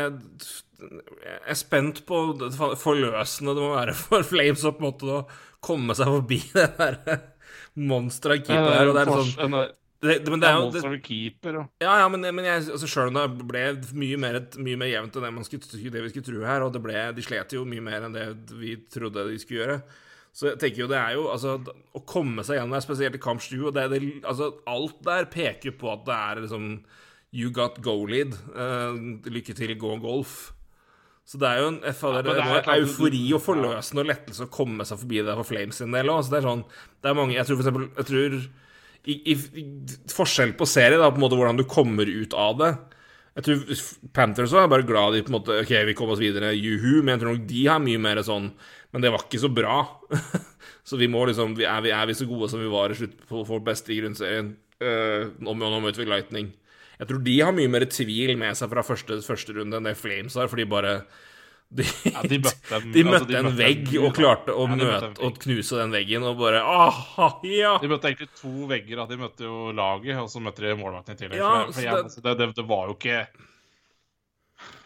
jeg er spent på det forløsende det må være for Flames å på en måte å komme seg forbi det der monsteret keeper der. Og det er sånn det, det, Men det er jo det, keeper og ja, ja, men, men jeg, altså, selv om det ble mye mer, mye mer jevnt enn det, man skulle, det vi skulle tro her, og det ble, de slet jo mye mer enn det vi trodde de skulle gjøre. Så jeg tenker jo det er jo altså, Å komme seg gjennom det, spesielt i kamp 7 og det, det, altså, Alt der peker på at det er liksom You got go-lead. Uh, lykke til, gå golf. Så det er jo en men det det er er klart- eufori og forløsende og lettelse å komme seg forbi det for Flames sin del òg. Det er sånn Det er mange Jeg tror for eksempel Jeg tror i, i, forskjell på serie, da, på en måte hvordan du kommer ut av det. Jeg tror Panthers er bare glad de på en måte Ok, vi kom oss videre, juhu, men jeg tror nok de har mye mer sånn Men det var ikke så bra. så vi må liksom vi er, vi, er vi så gode som vi var i slutt på vårt beste i grunnserien? Uh, nå, nå møter vi Lightning. Jeg tror de har mye mer tvil med seg fra første, første runde enn det Flames har, for de bare de, Ja, de møtte en- de altså, de en møtte vegg en- og klarte å Ja, de møte og knuse den veggen og bare Aha, ja! De møtte egentlig to vegger. Da. De møtte jo laget, og så møtte de målvakten i tillegg. Ja, for, for jeg, det- altså, det, det, var jo ikke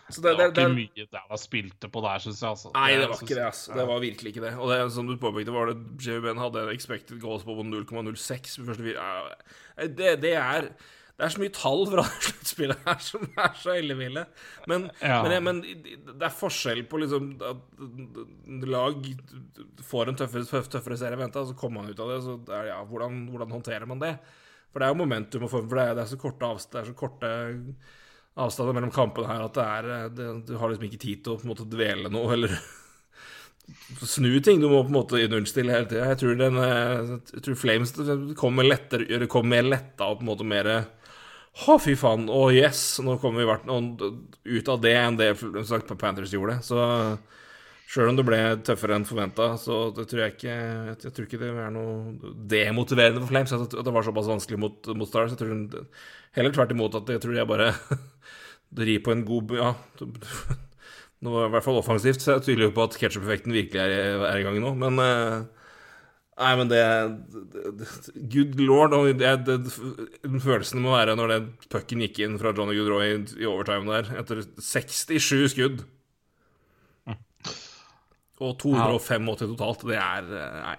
Så Det det, var ikke det, mye Dallas spilte på der, syns jeg. Altså. Nei, det var ikke det. Altså. Det var virkelig ikke det. Og det, som du påpekte, var at JVBN Ben hadde expected goals på 0,06 på første fire. Det, det er det er så mye tall fra sluttspillet her som er så elleville. Men, Ja. men, men det er forskjell på liksom at lag får en tøffere, tøff, tøffere serie venta, så kommer man ut av det. Så er, ja, hvordan, hvordan håndterer man det? For det er jo momentum og form, for det er, det er så korte, avst er så korte avstander mellom kampene her at det er det, Du har liksom ikke tid til å på en måte dvele noe eller snu ting. Du må på en måte nullstille hele tida. Jeg tror den eh, Jeg tror Flames kommer lettere det kommer mer letta og på en måte mer Å, fy faen. Å, yes. Nå kommer vi hvert, ut av det enn det Panthers gjorde. Så sjøl om det ble tøffere enn forventa, så det tror jeg ikke Jeg tror ikke det er noe demotiverende for Flames at det var såpass vanskelig mot, mot Stars. Jeg tror heller tvert imot at jeg tror jeg bare rir på en god Ja. Nå i hvert fall offensivt, så jeg tyder jo på at ketsjup-effekten virkelig er, er i gang nå. Men eh, Nei, men det, det, Good lord. Det, det, den følelsen det må være når den pucken gikk inn fra Johnny Goodroy i, i overtime der, etter 67 skudd Og 285 totalt, det er Nei.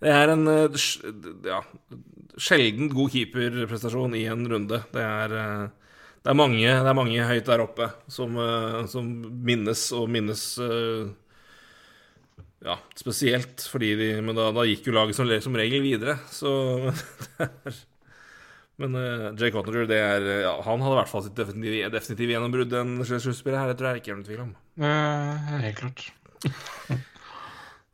Det er en eh, ja, sjelden god keeperprestasjon i en runde. Det er eh, det er, mange, det er mange høyt der oppe som, eh, som minnes og minnes eh, Ja, spesielt fordi de Men da, da gikk jo laget som, som regel videre, så er, Men uh, Jay Cottinger, det er ja, Han hadde i hvert fall sitt definitive, definitive gjennombrudd den sluttspillet her, det tror jeg ikke er noen tvil om. Uh, helt klart.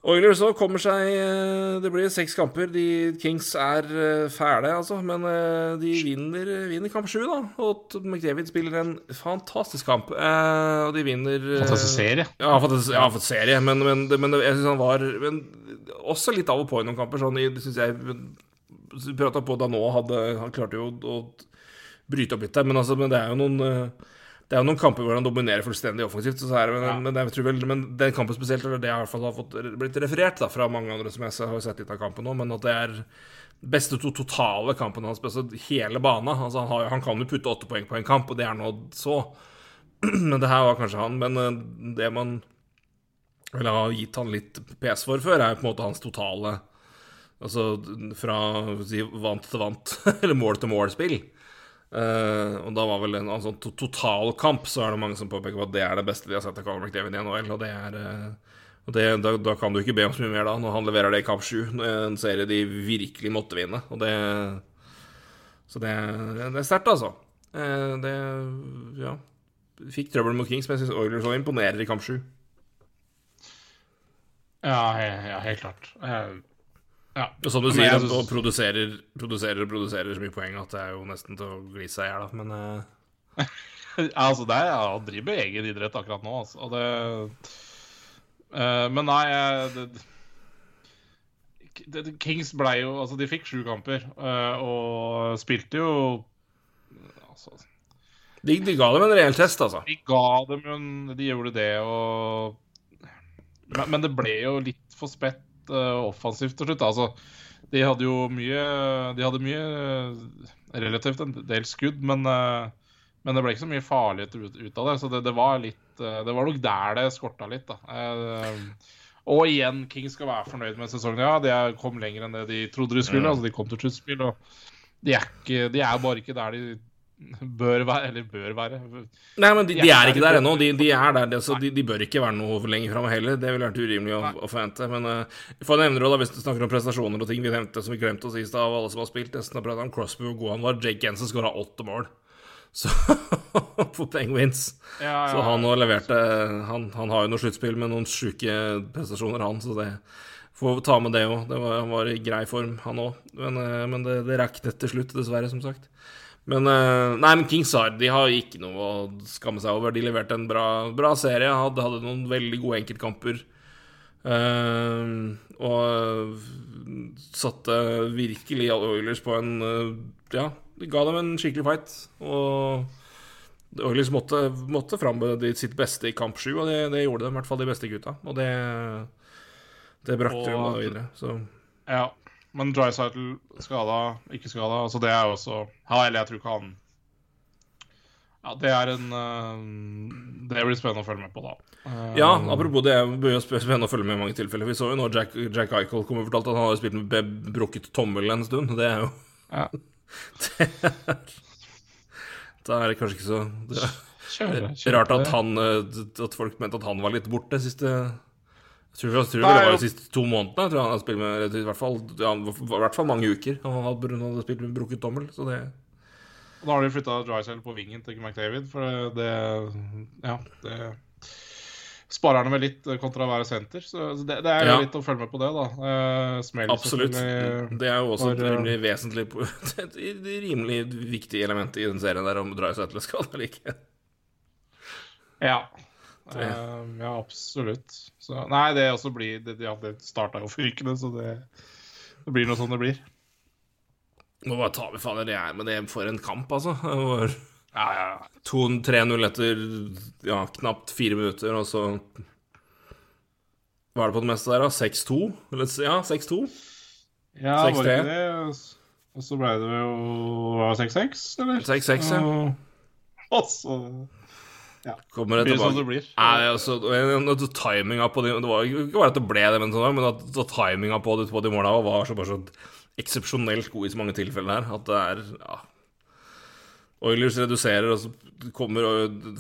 Oilers så kommer seg eh, Det blir seks kamper. De Kings er eh, fæle, altså. Men eh, de vinner, vinner kamp sju, da. Og McDavid spiller en fantastisk kamp. Og de vinner Fantastisk serie. Ja, fantastisk, ja, fantastisk serie. Men, men, men jeg syns han var men, Også litt av og på i noen kamper. Sånn, synes jeg prata på da nå, hadde, han klarte jo å bryte opp litt der. Men, altså, men det er jo noen det er jo noen kamper hvor han dominerer fullstendig offensivt. Så det, men, Ja. men, jeg tror vel, men den kampen spesielt, eller det jeg i hvert fall har fått blitt referert da, fra mange andre som jeg har sett litt av kampen nå, men at det er beste to totale kampen hans, altså hele bana. Altså, han, har, han kan jo putte åtte poeng på en kamp, og det er nå så. Men det her var kanskje han. Men eh, det man vel har gitt han litt pes for før, er jo på en måte hans totale Altså fra si, vant til vant, eller mål til mål-spill. Eh, og da var vel en, altså, to totalkamp, så er det mange som påpeker at det er det beste de har sett av Conor McDavid i NHL. Og er uh, og det, da, da kan du ikke be om så mye mer da, når han leverer det i kamp sju, en serie de virkelig måtte vinne. Og det Så det, det er sterkt, altså. Uh, det Ja. Fikk trøbbel mot Kings, men jeg syns Oilers imponerer i kamp sju. Ja, ja, helt klart. Eh, ja. Og som du sier, jeg synes- og produserer, produserer og produserer så mye poeng at det er jo nesten til å glise seg i hjel. Men uh... altså, det er, han driver med egen idrett akkurat nå, altså. Og det uh, Men nei, det, det, Kings blei jo Altså, de fikk sju kamper, eh, og spilte jo Altså, de, de ga dem en reell test, altså. de ga dem jo en De gjorde det, og Men, men det ble jo litt for spett offensivt til slutt. Altså, de hadde jo mye De hadde mye eh, relativt en del skudd, men eh, men det ble ikke så mye farlighet ut, ut av det, så det, det var litt eh, Det var nok der det skorta litt, da. Eh, og igjen, King skal være fornøyd med sesongen. Ja, de kom lenger enn det de trodde de skulle. Mm. altså De kom til sluttspill, og de er, ikke, de er bare ikke der de bør være. Eller bør være. Nei, men de, de er ikke er der ennå. De, de er der, så de, de bør ikke være noe lenger framme heller. Det ville vært urimelig å, å forvente. Men uh, for får nevne det, da, hvis du snakker om prestasjoner og ting vi nevnte som vi glemte å si i stad, av alle som har spilt. Nesten har pratet om Crosby og god han var. Jake Jensen skåra åtte mål. Så på Penguins. Ja, Så han nå leverte han, han har jo noe sluttspill med noen sjuke prestasjoner, han. Så det får ta med det òg. Han var i grei form, han òg. Men, eh, men det, det raknet til slutt, dessverre, som sagt. Men eh, Nei, men Kings har, de har ikke noe å skamme seg over. De leverte en bra, bra serie. Hadde, hadde noen veldig gode enkeltkamper. Uh, og satte virkelig Oilers på en uh, Ja, de ga dem en skikkelig fight. Og Oilers måtte, måtte fram med sitt beste i kamp sju, og det, det gjorde de, i hvert fall de beste gutta. Og det, det brakte dem da videre. Så Ja, men Drycytle skada, ikke skada. Altså det er jo også ja, Eller jeg tror ikke han Ja, det er en uh, Det blir spennende å følge med på, da. Uh, Ja, apropos det, det blir jo spennende å følge med i mange tilfeller. Vi så jo nå Jack, Jack Eichel kom og fortalte at han hadde spilt med brukket tommel en stund. Det er jo ja. Da er det kanskje ikke så det er kjører, kjøre. Rart at han eh, At folk mente at han var litt borte siste Jeg tror, jeg tror Nei, det var de siste to månedene. Jeg tror han har spilt med i hvert fall, ja, i hvert fall mange uker. Han hadde, han hadde spilt med brukket tommel, så det Da har de flytta Drysdale på vingen til McDavid, for det Ja, det sparer han vel litt kontra å være senter. Så det, det er Ja. litt å følge med på det, da. Uh, smell Absolutt. Det er jo også et for, eh, rimelig vesentlig Et rimelig viktig element i den serien der om Drysdale skal eller ikke. Ja. Eh, ja, absolutt. Så, nei, det også blir Det, ja, det starta jo forrykende, så det, det blir noe sånn det blir. Må bare ta med faen det er, med det er for en kamp, altså. Var Ja, ja, ja. 2-3-0 etter ja, knapt fire minutter, og så Hva er det på det meste der, da? 6-2? Eller, Ja, 6-2? Ja, var det 6-3. ikke det? Og så ble det jo 6-6, eller? 6-6, ja. Og- Og så Kommer det det sånn det blir. Nei, altså, timinga på de Det var ikke bare at det ble det, men, sånn, men at, at timinga på de, på de måla var så bare så eksepsjonelt god i så mange tilfeller her at det er ja. Oilers reduserer, og så kommer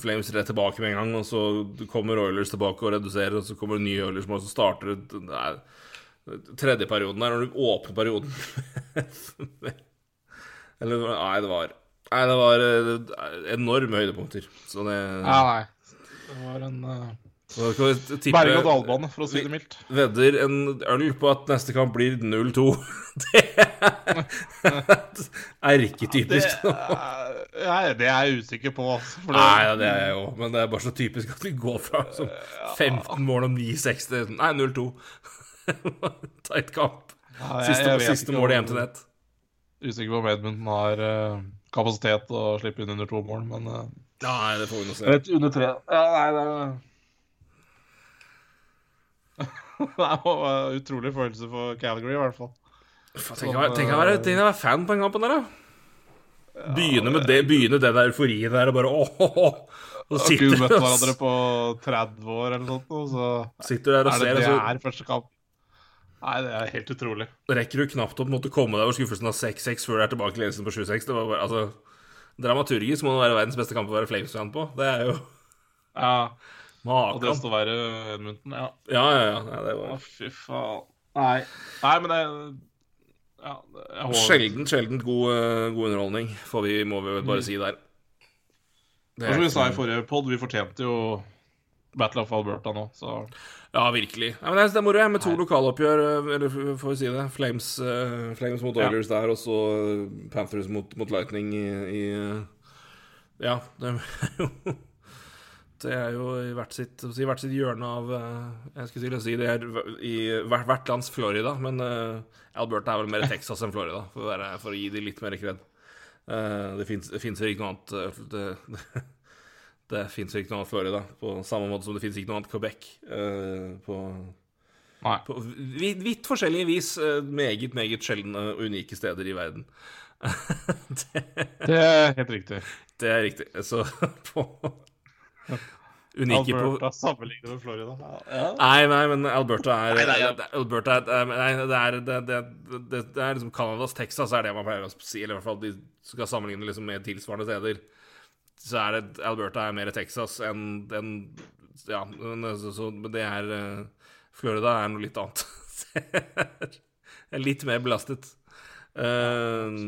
Flames rett tilbake med en gang. Og så kommer Oilers tilbake og reduserer, og så kommer det nye Oilers-mål, så starter det det er, Tredje perioden der, når du åpner perioden Eller Nei, det var Nei, det var eh, enorme høydepunkter. Så det Ja, nei. Det var en uh, tippe- berg-og-dal-bane, for å si det mildt. Vedder en øl på at neste kamp blir 0-2. Det er erketypisk. Det, er- ja, det er jeg usikker på. altså, For det, Nei, ja, det er jeg jo, men det er bare så typisk at vi går fra som 15 mål om 9-6 til Nei, 0-2. Tight kamp. Ja, jeg- Siste, jeg siste ikke mål i om- Nett. Usikker på om Edmundton har eh, kapasitet å slippe inn under to mål, men uh, Ja, nei, det får vi nå se. Rett under tre. Ja, nei, det er Det var en utrolig følelse for Calgary, i hvert fall. Tenk å være- tenk å være fan på den kampen der, da. Begynne med det, begynne den der euforien der og bare åh, åh, åh. Og Har ikke sitter, møtt hverandre på 30 år eller noe sånt, og så sitter der og er det ser, det er første kamp. Nei, det er helt utrolig. rekker du knapt å måtte komme deg over skuffelsen av 6-6 før du er tilbake i ledelsen på 7-6. Det var bare, altså Dramaturgisk må det være verdens beste kamp å være Flames-fan på. Det er jo Ja, og det skal være Edmundton, ja. Ja, ja, ja. ja det Å, var fy faen. Nei. Nei, men det Ja, jeg sjelden, sjelden god, eh, god underholdning, får vi, må vi vel bare si der. Det er, som vi sa i forrige pod, vi fortjente jo Battle of Alberta nå, så Ja, virkelig. Ja, men det er- moro med to lokaloppgjør, eh, eller får vi si det. Flames, uh, Flames mot Ja. Oilers der, og så eh, Panthers mot, mot Lightning i, i Ja, det er jo Det er jo i hvert sitt, i hvert sitt hjørne av Jeg skulle til å si det er i hvert, hvert lands Florida, men uh, Alberta er vel mer Texas enn Florida, for å, være, for å gi de litt mer kred. Uh, det fins ikke noe annet det, det, det fins ikke noe annet Florida, på samme måte som det fins ikke noe annet Quebec. eh, på, Nei. på vidt, vidt forskjellige vis eh, meget, meget sjeldne og unike steder i verden. det, Det er helt riktig. det er riktig. Så på Unike på Alberta sammenlignet med Florida. Ja. Nei, nei, men Alberta er Nei, nei, ja. det- Alberta er, det er- nei, det er, det, det, det, det er liksom Canadas Texas er det man pleier å si, eller i hvert fall de skal sammenligne liksom med tilsvarende steder. Så er det Alberta er mer Texas enn en, Ja, men, så, så, det er eh, Florida er noe litt annet. Litt mer belastet. Eh,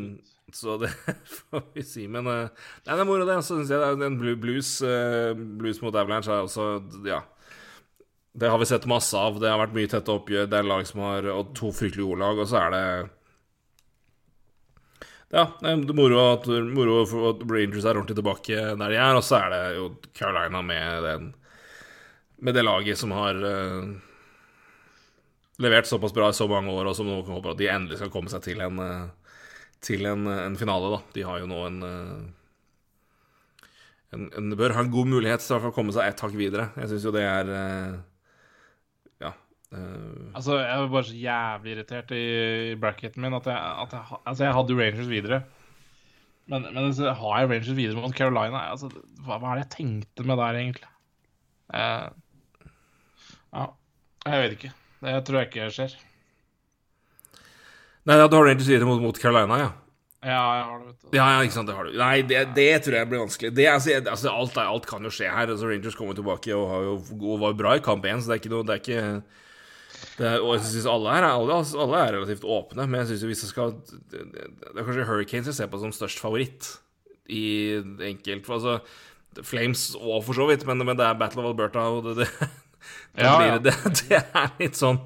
så det får vi si. Men uh, nei, det er moro, det. Så syns jeg det en blu- blues, uh, blues mot Avalanche er også Ja. Det har vi sett masse av. Det har vært mye tette oppgjør. Det er lag som har Og to fryktelig gode lag, og så er det Ja, det er moro at, moro at Rangers er ordentlig tilbake der de er, og så er det jo Carolina med den Med det laget som har uh, levert såpass bra i så mange år, og som nå håper at de endelig skal komme seg til en eh, til en, en finale, da. De har jo nå en, eh, en, bør ha en god mulighet til å komme seg et hakk videre. Jeg syns jo det er eh, Eh, Altså, jeg var bare så jævlig irritert i bracketen min at jeg, at jeg, altså, jeg hadde Rangers videre. Men, men så har jeg Rangers videre mot Carolina. Altså, hva, hva er det jeg tenkte med der, egentlig? Uh, ja, jeg vet ikke. Det tror jeg ikke skjer. Nei, ja, du har Rangers videre mot, mot Carolina, ja. Ja, jeg har det, vet du. Ja, ja, ikke sant, det har du. Nei, det, det tror jeg blir vanskelig. Det, altså, altså, alt, alt kan jo skje her. Altså, Rangers kommer tilbake og, har jo, og var bra i kamp én, så det er ikke noe Det er ikke er, Og jeg synes alle er, alle, alle er relativt åpne, men jeg syns hvis jeg skal det, er kanskje Hurricanes jeg ser på som størst favoritt i enkelt Altså, Flames òg, for så vidt, men, men det er Battle of Alberta, og det, det, det, Ja, ja. det, det er litt sånn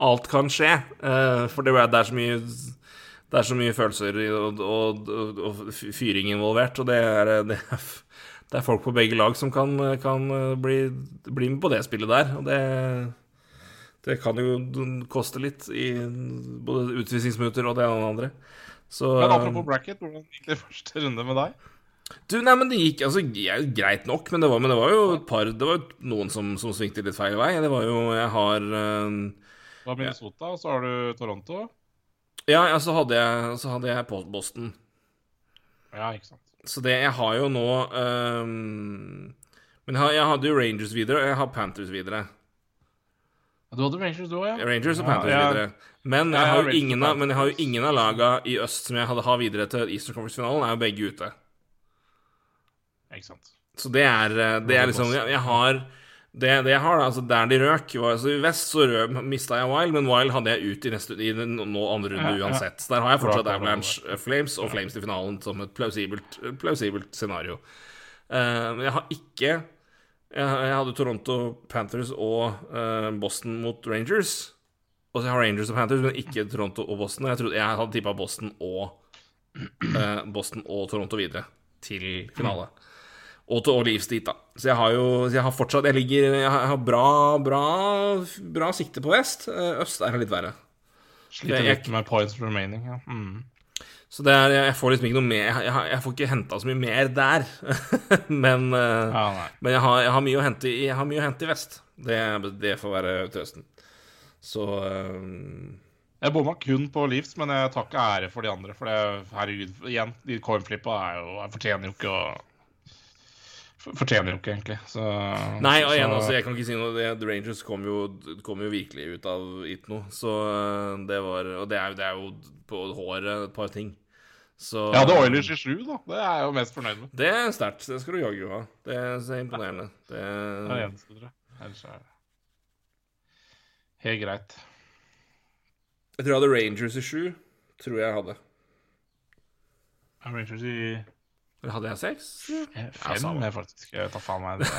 Alt kan skje, uh, for det er, så mye det er så mye følelser og, og, og, og fyring involvert, og det det, er, det er folk på begge lag som kan, kan bli, bli med på det spillet der. Og det, det kan jo koste litt i både utvisningsminutter og det ene og det andre. Så Men apropos bracket, hvordan gikk det første runde med deg? Du, nei, men det gikk altså greit nok, men det var, men det var jo et par Det var noen som, som svingte litt feil vei. Det var jo Jeg har uh, Du har Minnesota, og så har du Toronto. Ja, ja, så hadde jeg, så hadde jeg på Boston. Ja, ikke sant. Så det Jeg har jo nå ehm, Men jeg, jeg hadde jo Rangers videre, og jeg har Panthers videre. Du hadde Rangers, du òg, ja? Rangers og Panthers ja. videre. Men Ja, jeg har, jo ingen av, men jeg har jo ingen av laga i øst som jeg hadde har videre til Eastern Conference-finalen, er jo begge ute. Ikke sant. Så det er, eh, det er liksom Jeg, jeg har det, det jeg har, da, altså der de røk var, altså I vest så mista jeg Wild, men Wild hadde jeg ut i neste i den nå andre runde Ja, ja. uansett. Så der har jeg fortsatt. Avalanche eh, Flames og Flames til finalen som et plausibelt, plausibelt scenario. Uh, Men jeg har ikke jeg, hadde Toronto Panthers og eh, Boston mot Rangers. Og så har Rangers og Panthers, men ikke Toronto og Boston. Jeg, trodde, jeg hadde tippa Boston og eh, Boston og Toronto videre til finale. Og til Leafs dit, da. Så jeg har jo så jeg har fortsatt Jeg ligger Jeg har bra, bra, bra sikte på vest. Eh, Øst er litt verre. Sliter litt med points remaining. Ja. Mm. Så det er, jeg får liksom ikke noe mer Jeg, jeg, får ikke henta så mye mer der. men eh, Ja, men jeg, har, jeg, har mye å hente i, jeg har mye å hente i vest. Det, det får være trøsten. Så eh, Jeg bomma kun på Leafs, men jeg tar ikke ære for de andre. For det, herregud, igjen, de coinflippa er fortjener jo ikke å Fortjener jo ikke, egentlig. Så Nei, og så, igjen, altså, jeg kan ikke si noe. Det, The Rangers kom jo, kom jo virkelig ut av it noe. Så eh, det var Og det er, det er jo på håret et par ting. Så Jeg hadde Oilers i sju, da. Det er jeg jo mest fornøyd med. Det er sterkt. Det skal du jaggu ha. Det er så imponerende. Det Det er det eneste, tror jeg. Ellers er det helt greit. Jeg tror jeg hadde Rangers i sju. Tror jeg hadde. Er Rangers i Eller hadde jeg seks? fem? ja, jeg faktisk jeg tar faen meg det.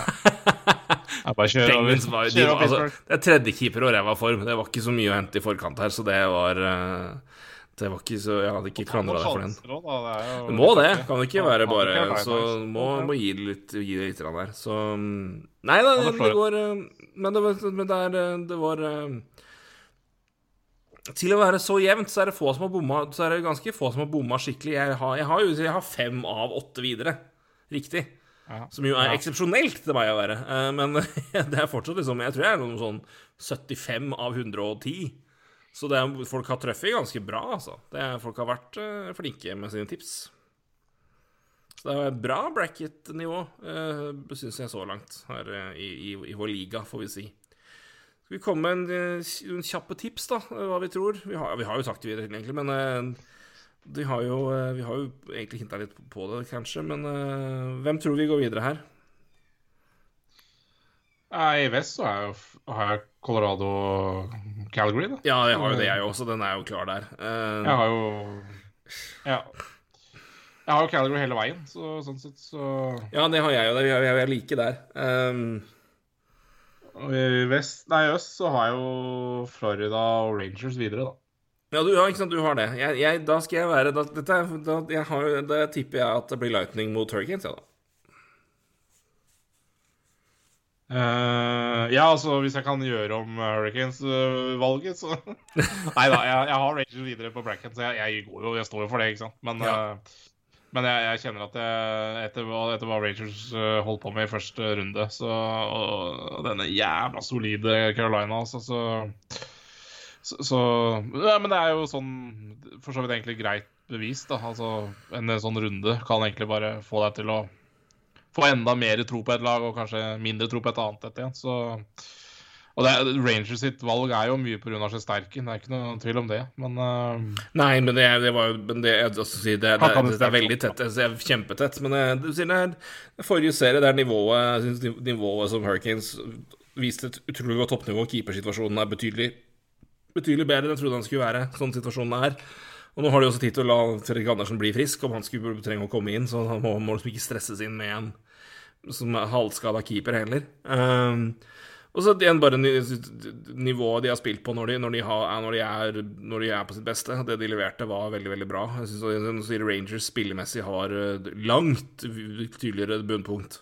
Jeg bare kjører over. var, de, Kjører var- over altså, det er tredjekeeper og ræva form. Det var ikke så mye å hente i forkant her, så det var eh, Det var ikke så Jeg hadde ikke klandra deg for den. Det må det. Kan det ikke være bare Så må, må gi det litt, gi det litt der. Så mm, Nei da, det, det går eh, Men det var, men det, er, eh, det var Til å være så jevnt, så er det få som har bomma Så er det ganske få som har bomma skikkelig. Jeg har, jeg har jeg har fem av åtte videre. Riktig. Ja. Som jo er Ja. eksepsjonelt til meg å være. Eh, Men det er fortsatt liksom Jeg tror jeg er noe sånn 75 av 110. Så det er, folk har truffet ganske bra, altså. Det er, folk har vært eh, flinke med sine tips. Så det er bra bracket-nivå, uh, syns jeg så langt her eh, i, i, i vår liga, får vi si. Skal vi komme med en, eh, en kjappe tips, da, eh, hva vi tror? Vi har, vi har jo sagt det videre, egentlig, men de vi har jo, eh, vi har jo egentlig hinta litt på det, kanskje. Men eh, hvem tror vi går videre her? I vest så er jo, har jeg Colorado Calgary, da. Ja, jeg har jo det, jeg også. den er jo klar der. Uh, Jeg har jo Ja. Jeg har jo Calgary hele veien, så sånn sett så Ja, det har jeg jo. Vi er, vi er like der. Um, i vest Nei, i øst så har jeg jo Florida og Rangers videre, da. ja, du, ja, ikke sant, du har det. Jeg, jeg, da skal jeg være da, dette, da, jeg har, da tipper jeg at det blir Lightning mot Hurricanes, ja da. Uh, ja, altså hvis jeg kan gjøre om Hurricanes-valget, så Nei da, jeg, jeg har Rangers videre på bracket, så jeg, jeg går jo Jeg står jo for det, ikke sant. Men, Ja. eh, men jeg, jeg kjenner at jeg, etter, hva, etter hva Rangers eh, holdt på med i første runde, så Og, denne jævla solide Carolina, altså, så Så, så ja, Men det er jo sånn for så vidt egentlig greit bevist, da. Altså, en sånn runde kan egentlig bare få deg til å få enda mer tro på et lag, og kanskje mindre tro på et annet etter igjen. Så og det, Rangers sitt valg er jo mye pga. Sterken, det er ikke noe tvil om det. Men uh, Nei, men det, det var jo men det, altså, det, er veldig tett. Det er kjempetett. Men du sier det forrige serie, det er nivået, synes nivået som Hurricanes viste et utrolig godt toppnivå. Keepersituasjonen er betydelig, betydelig bedre enn jeg trodde han skulle være, sånn situasjonen er. Og nå har de også tid til å la Fredrik Andersen bli frisk, om han skulle trenge å komme inn. Så han må, må liksom ikke stresses inn med en som halvskada keeper heller. Um, og så igjen bare nivået de har spilt på når de, når de, har, når, de er, når de, er, på sitt beste. Det de leverte, var veldig veldig bra. Jeg synes Rangers spillemessig har eh, langt tydeligere bunnpunkt.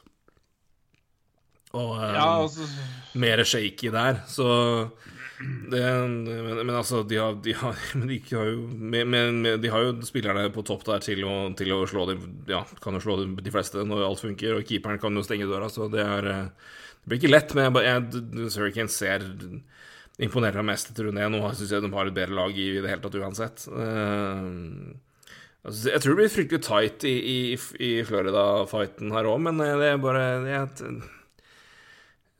Og um, ja, altså... mer shaky der. Så det, men, men, altså, de har, de har, de har jo men, men, de har jo spillerne på topp der til å, til å slå dem Ja, kan jo slå dem, de fleste når alt funker, og keeperen kan jo stenge døra, så det er eh, det blir ikke lett, men jeg, jeg, Hurricanes ser imponerer meg mest etter runde én. Nå syns jeg de har et bedre lag i, i det hele tatt uansett. Uh, jeg tror det blir fryktelig tight i, i, i Florida-fighten her òg, men det er bare Jeg,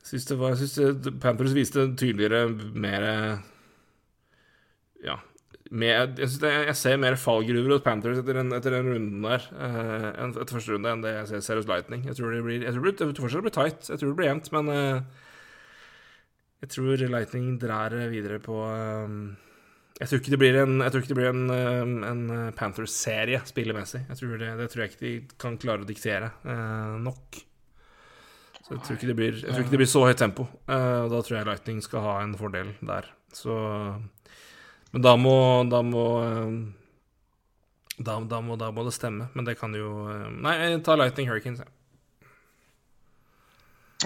jeg syns Panthers viste tydeligere mer Ja, med, jeg, det, jeg, ser mer fallgruver hos Panthers etter den, etter den runden der uh, etter første runde enn det jeg ser, ser hos Lightning. Jeg tror det blir, jeg tror det, jeg fortsatt blir tight. Jeg tror det blir jevnt, men uh, jeg tror Lightning drar videre på um, jeg tror ikke det blir en, det blir en, en Panthers-serie spillemessig. Jeg tror det, det, tror jeg ikke de kan klare å diktere uh, nok. Så jeg tror ikke det blir, jeg tror ikke det blir så høyt tempo. Da tror jeg Lightning skal ha en fordel der. Så men da må, da må eh, da, da, må, da må det stemme, men det kan jo Nei, jeg tar Lightning Hurricanes, jeg.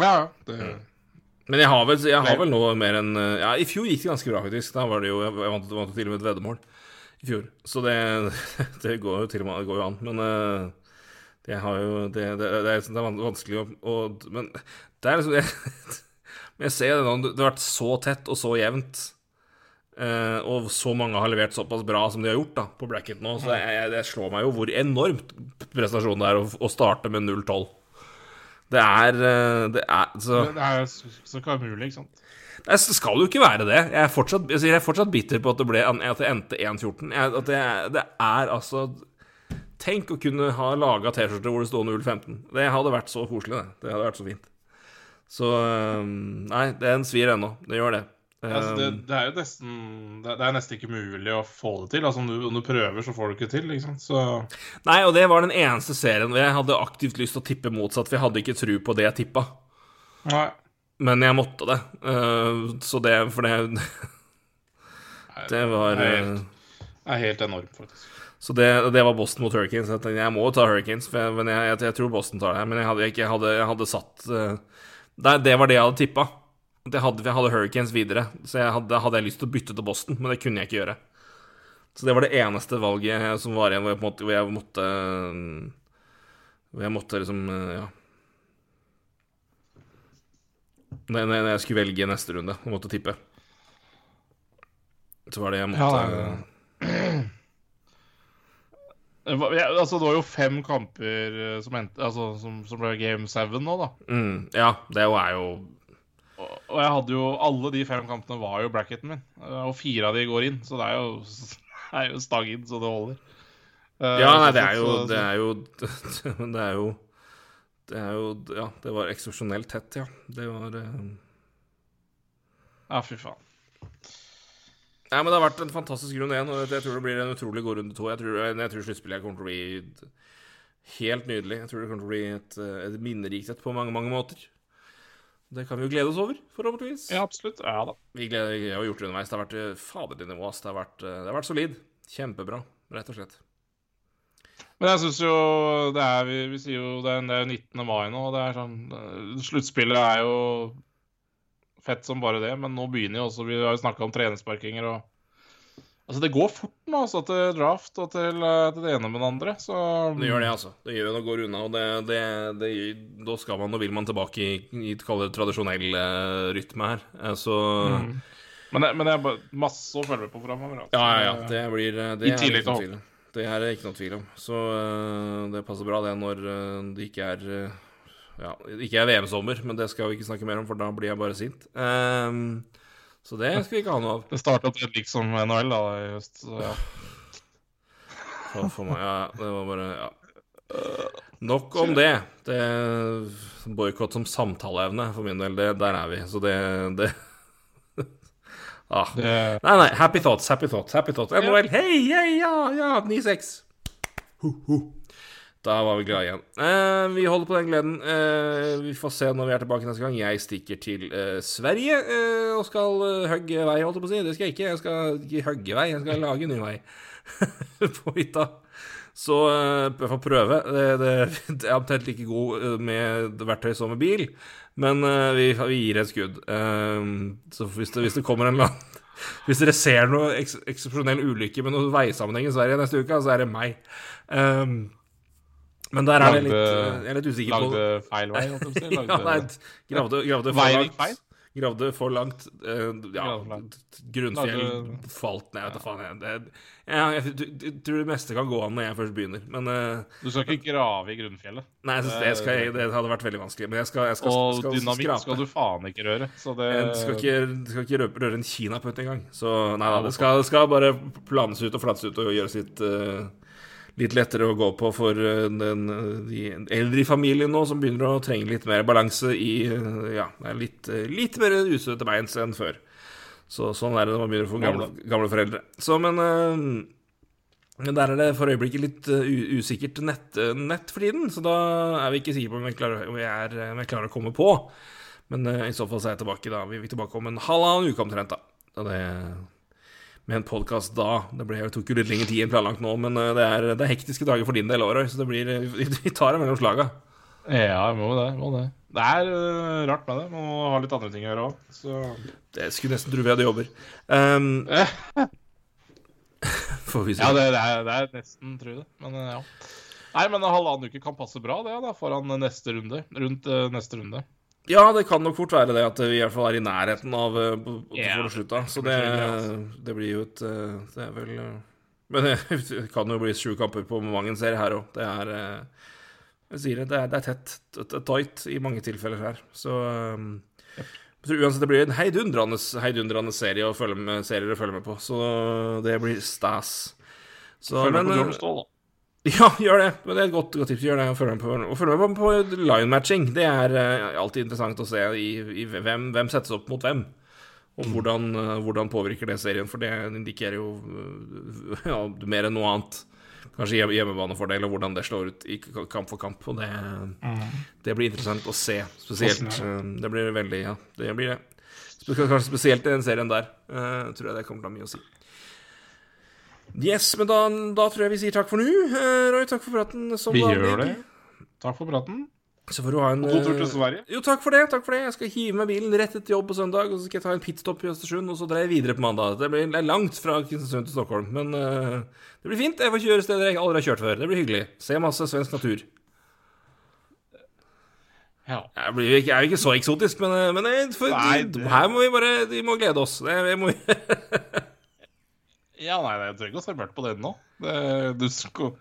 Ja, ja. Det... Mm. Men jeg har, vel, jeg har vel nå mer enn eh, Ja, i fjor gikk det ganske bra, faktisk. Da var det jo Jeg vant, vant til og med et veddemål i fjor. Så det, det går jo til og med det går jo an. Men det har jo Det, det, er, det er vanskelig å, å Men det er liksom jeg, jeg ser det nå. Det har vært så tett og så jevnt Uh, og så mange har levert såpass bra som de har gjort da på bracket nå. Så det, det slår meg jo hvor enormt prestasjon det er å, å starte med 0-12. Det er uh, Det er så Det er så ikke mulig, ikke sant? Det skal jo ikke være det. Jeg er fortsatt, jeg er fortsatt bitter på at det, ble, at det endte 1-14. At det, det, er altså Tenk å kunne ha laga T-skjorte hvor det står 0-15. Det hadde vært så koselig, det. Det hadde vært så fint. Så um, Nei, den svir ennå. Det gjør det. Altså, det, um, det, er jo nesten det, er nesten ikke mulig å få det til. Altså, om, du, om du prøver, så får du ikke til. Liksom. så... Nei, og det var den eneste serien hvor jeg hadde aktivt lyst til å tippe motsatt, for jeg hadde ikke tro på det jeg tippa. Nei. Men jeg måtte det. Uh, så det For det Det var Det er helt, uh, er helt enormt, faktisk. Så det, det, var Boston mot Hurricanes. Jeg, tenkte, jeg må ta Hurricanes, jeg, men jeg, jeg, jeg, tror Boston tar det. Men jeg hadde, jeg hadde, hadde satt uh, det, det var det jeg hadde tippa. Jeg hadde, jeg hadde Hurricanes videre, så jeg hadde, hadde, jeg lyst til å bytte til Boston, men det kunne jeg ikke gjøre. Så det var det eneste valget som var igjen hvor jeg, måte, hvor jeg måtte Hvor jeg måtte liksom Ja. Når jeg skulle velge neste runde og måtte tippe, så var det jeg måtte ja, altså, det var jo fem kamper eh, som, endte, altså, som, som ble game seven nå, da. Mm, ja, det er jo og jeg hadde jo Alle de fem kampene var jo bracketen min. Og fire av de går inn, så det er jo, det jo stang inn så det holder. Eh, ja, nei, det er jo Det er jo Det er jo Det er jo Ja, det var eksepsjonelt tett, ja. Det var uh... Ja, fy faen. Nei, men det har vært en fantastisk runde én, og jeg tror det blir en utrolig god runde to. Jeg tror, jeg tror sluttspillet kommer til å bli helt nydelig. Jeg tror det kommer til å bli et, et minnerikt et på mange, mange måter. Det kan vi jo glede oss over, forhåpentligvis. Ja, absolutt. Ja da. Vi, gleder, vi har gjort det underveis. Det har vært eh, faderlig nivå. Det har vært, eh, det har vært solid. Kjempebra, rett og slett. Men jeg syns jo det er vi, vi, sier jo det er, det er 19. mai nå, og det er sånn eh, Sluttspillet er jo fett som bare det, men nå begynner jo også Vi har jo snakka om trenersparkinger og Altså, det går fort nå, altså, til draft og til, eh, til, det ene med det andre, så Det gjør det, altså. Det gjør det og går unna, og det, det, det, da skal man og vil man tilbake i, i tradisjonell uh, rytme her. Uh, så mm. Men, det, men det er masse å følge med på framover. Altså. Ja, ja, ja. Det blir eh, det I tillegg til om. Det er det ikke noe tvil om. Så uh, det passer bra, det, når uh, det ikke er eh, Ja, ikke er VM-sommer, men det skal vi ikke snakke mer om, for da blir jeg bare sint. Ehm, så det skal vi ikke ha noe av. Det starta til likt som NHL da, i høst. Så ja. For, for meg, ja, det var bare Ja. Nok om det. det Boikott som samtaleevne, for min del, det, der er vi. Så det, det ah. Det, Nei, nei. Happy thoughts, happy thoughts. happy thoughts NHL, hei, hei, ja, ja, 9-6. Ho, ho. Da var vi glade igjen. Eh, vi holder på den gleden. Eh, vi får se når vi er tilbake neste gang. Jeg stikker til eh, Sverige eh, og skal eh, hugge vei, holdt jeg på å si. Det skal jeg ikke. Jeg skal ikke hugge vei, jeg skal lage ny vei på hytta. Så eh, jeg får prøve. Det, det, det er omtrent like god med verktøy som med bil, men vi, vi gir et skudd. Så hvis det, hvis det kommer en eller annen Hvis dere ser noe eks eksepsjonell ulykke med noen veisammenheng i Sverige neste uke, så er det meg. Um, men der er det litt Jeg er litt usikker på lagde feil vei, holdt jeg på å si. nei, gravde, gravde for langt. Gravde for langt. eh, ja, grunnfjell falt ned. faen. Jeg, det, jeg, jeg, jeg tror det meste kan gå an når jeg først begynner. Men eh, Du skal ikke grave i grunnfjellet. Nei, det, skal det hadde vært veldig vanskelig. Men jeg skal, jeg skal, Og skal, dynamitt skrape. skal du faen ikke røre. Så det Jeg skal ikke, skal ikke røre, en kinaputt engang. Så nei da, det skal, skal bare planes ut og flates ut og gjøres litt, eh, litt lettere å gå på for eh, den, de eldre i familien nå som begynner å trenge litt mer balanse i eh, Ja, litt, eh, litt mer ustøtte beins enn før. Så sånn er det når man begynner å få gamle, gamle foreldre. Så, men uh, der er det for øyeblikket litt uh, usikkert nett, nett for tiden, så da er vi ikke sikre på om jeg klarer, om jeg er, om jeg klarer å komme på. Men eh, i så fall så er jeg tilbake da. Vi er tilbake om en halvannen uke omtrent, da. Og det, med en podkast da. Det ble, tok jo litt lengre tid enn planlagt nå, men eh, det er, det er hektiske dager for din del, Årøy, så det blir, eh, vi, tar det mellom slaga. Ja, jeg må det. Må det. Det er øh, rart med det. Man må ha litt andre ting å gjøre òg. Så Det skulle nesten tro vi hadde jobber. Um, får vi se. Ja, det, det, er, det er nesten tru det. Men ja. Nei, men halvannen uke kan passe bra, det, da, foran neste runde. Rundt neste runde. Ja, det kan nok fort være det at vi i hvert fall er i nærheten av uh, på, på, Ja, for slutt, da. Så det det, blir skikkelig, altså. det blir jo et eh, Det er vel eh, Men det kan jo bli sju kamper på mange serier her òg. Det er eh, Jeg sier det, det er, det er tett, tight i mange tilfeller her. Så um, uansett det blir en heidundrende, heidundrende serie å følge med, serier å følge med på. Så det blir stas. Så, Følg med men, på eh, Jordan Ståhl, da. ja, gjør det. Men det er et godt, godt tips. Gjør det, og følg med på, og følg med på, på line-matching. Det er uh, alltid interessant å se i, i hvem, hvem settes opp mot hvem. Og hvordan, uh, hvordan påvirker det serien, for det indikerer jo uh, ja, mer enn noe annet. Kanskje hjem- hjemmebanefordel, og hvordan det slår ut i kamp for kamp. Og det, det blir interessant å se. Spesielt Det blir veldig Ja, det blir det. Kanskje spesielt i den serien der. tror jeg det kommer til å ha mye å si. Yes, men da, da tror jeg vi sier takk for nå. Eh, Roy, takk for praten. Som Vi vanlig. gjør det. Takk for praten. Så får du ha en God tur eh, til Sverige. Jo, takk for det. takk for det Jeg skal hive meg bilen rett etter jobb på søndag, og så skal jeg ta en pitstop i Østersund, og så drar jeg videre på mandag. Det blir langt fra Kristiansund til Stockholm, men uh, det blir fint. Jeg får kjøre steder jeg aldri har kjørt før. Det blir hyggelig. Se masse svensk natur. Ja. Jeg, blir, ikke- jeg er jo ikke så eksotisk, men, eh, men jeg, for, Nei, det- her må vi bare Vi må glede oss. Det, vi må, ja, nei, jeg trenger ikke å se mørkt på det nå. Det, du skal,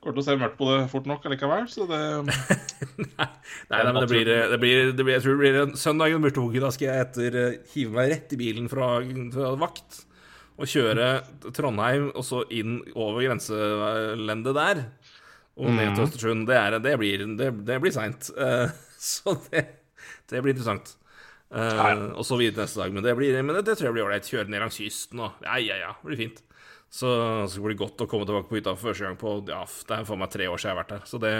kommer til å se mørkt på det fort nok allikevel, så det Nei, nei, men det blir, det blir, det blir Jeg tror det blir en søndag en mørtoge. Da skal jeg etter eh, hive meg rett i bilen fra, fra vakt og kjøre Trondheim og så inn over grenselendet der. Og ned til Østersund. Det, er, det blir, det, seint. Eh, så det, det blir interessant. Eh, Og så videre neste dag. Men det, blir, men det, det tror jeg blir ålreit. Kjøre ned langs kysten og Ja, ja, ja. Det blir fint. Så, så blir det godt å komme tilbake på hytta for første gang på Ja, det er for meg tre år siden jeg har vært her. Så det,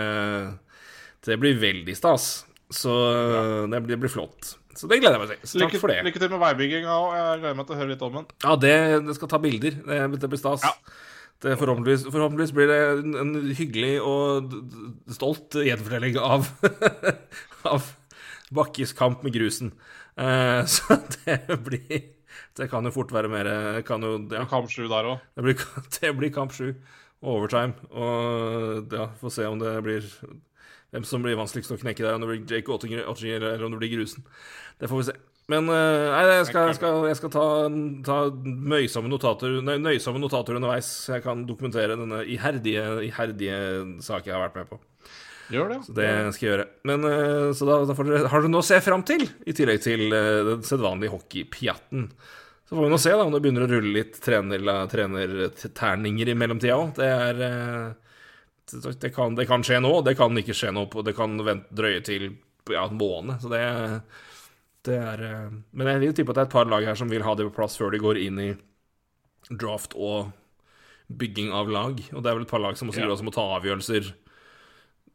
det blir veldig stas. Så det, blir, det blir flott. Så det gleder jeg meg til. Så takk lykke, for det. lykke til med veibygginga òg. Jeg gleder meg til å høre litt om den. Ja, det, det skal ta bilder. Det, det blir stas. Ja. Det, forhåpentligvis, forhåpentligvis blir det en, en hyggelig og stolt gjenfortelling av, av Bakkes kamp med grusen. Eh, så det blir Det kan jo fort være mer kan jo, ja, Kamp 7 der òg. det, det blir kamp sju. Overtime. Og ja, får se om det blir hvem som blir vanskeligst å knekke der. Om det blir Jake Ottinger, Ottinger eller om det blir grusen. Det får vi se. Men eh, nei, jeg skal, jeg skal, jeg skal ta, ta nøysomme, notater, nøy, nøysomme notater underveis, jeg kan dokumentere denne iherdige, iherdige saken jeg har vært med på. Gjør det. Så det skal jeg gjøre. Men eh, Så da, da får dere, har dere noe å se fram til, i tillegg til eh, den sedvanlige hockeypjatten. Så får vi nå se da om det begynner å rulle litt trener- trenerterninger i mellomtida òg. Det er eh, det, kan, det kan skje nå, det kan ikke skje nå, det kan vente, drøye til ja, en måned. Så det, det er Men jeg vil tippe at det er et par lag her som vil ha det på plass før de går inn i draft og bygging av lag. Og det er vel et par lag som også, Ja. også må ta avgjørelser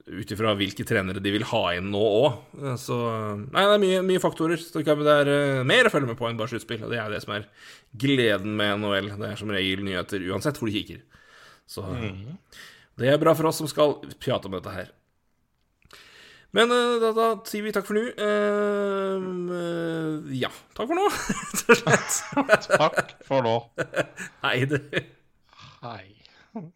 ut ifra hvilke trenere de vil ha inn nå òg. Så Nei, det er mye, mye faktorer. Så det er eh, mer å følge med på enn bare sluttspill. Og det er det som er gleden med NHL. Det er som regel nyheter uansett hvor du kikker. Så det er bra for oss som skal prate om dette her. Men eh, da, da sier vi takk for nå. Uh, ja, takk for nå, rett og slett. Takk for nå. Hei, du. Hei.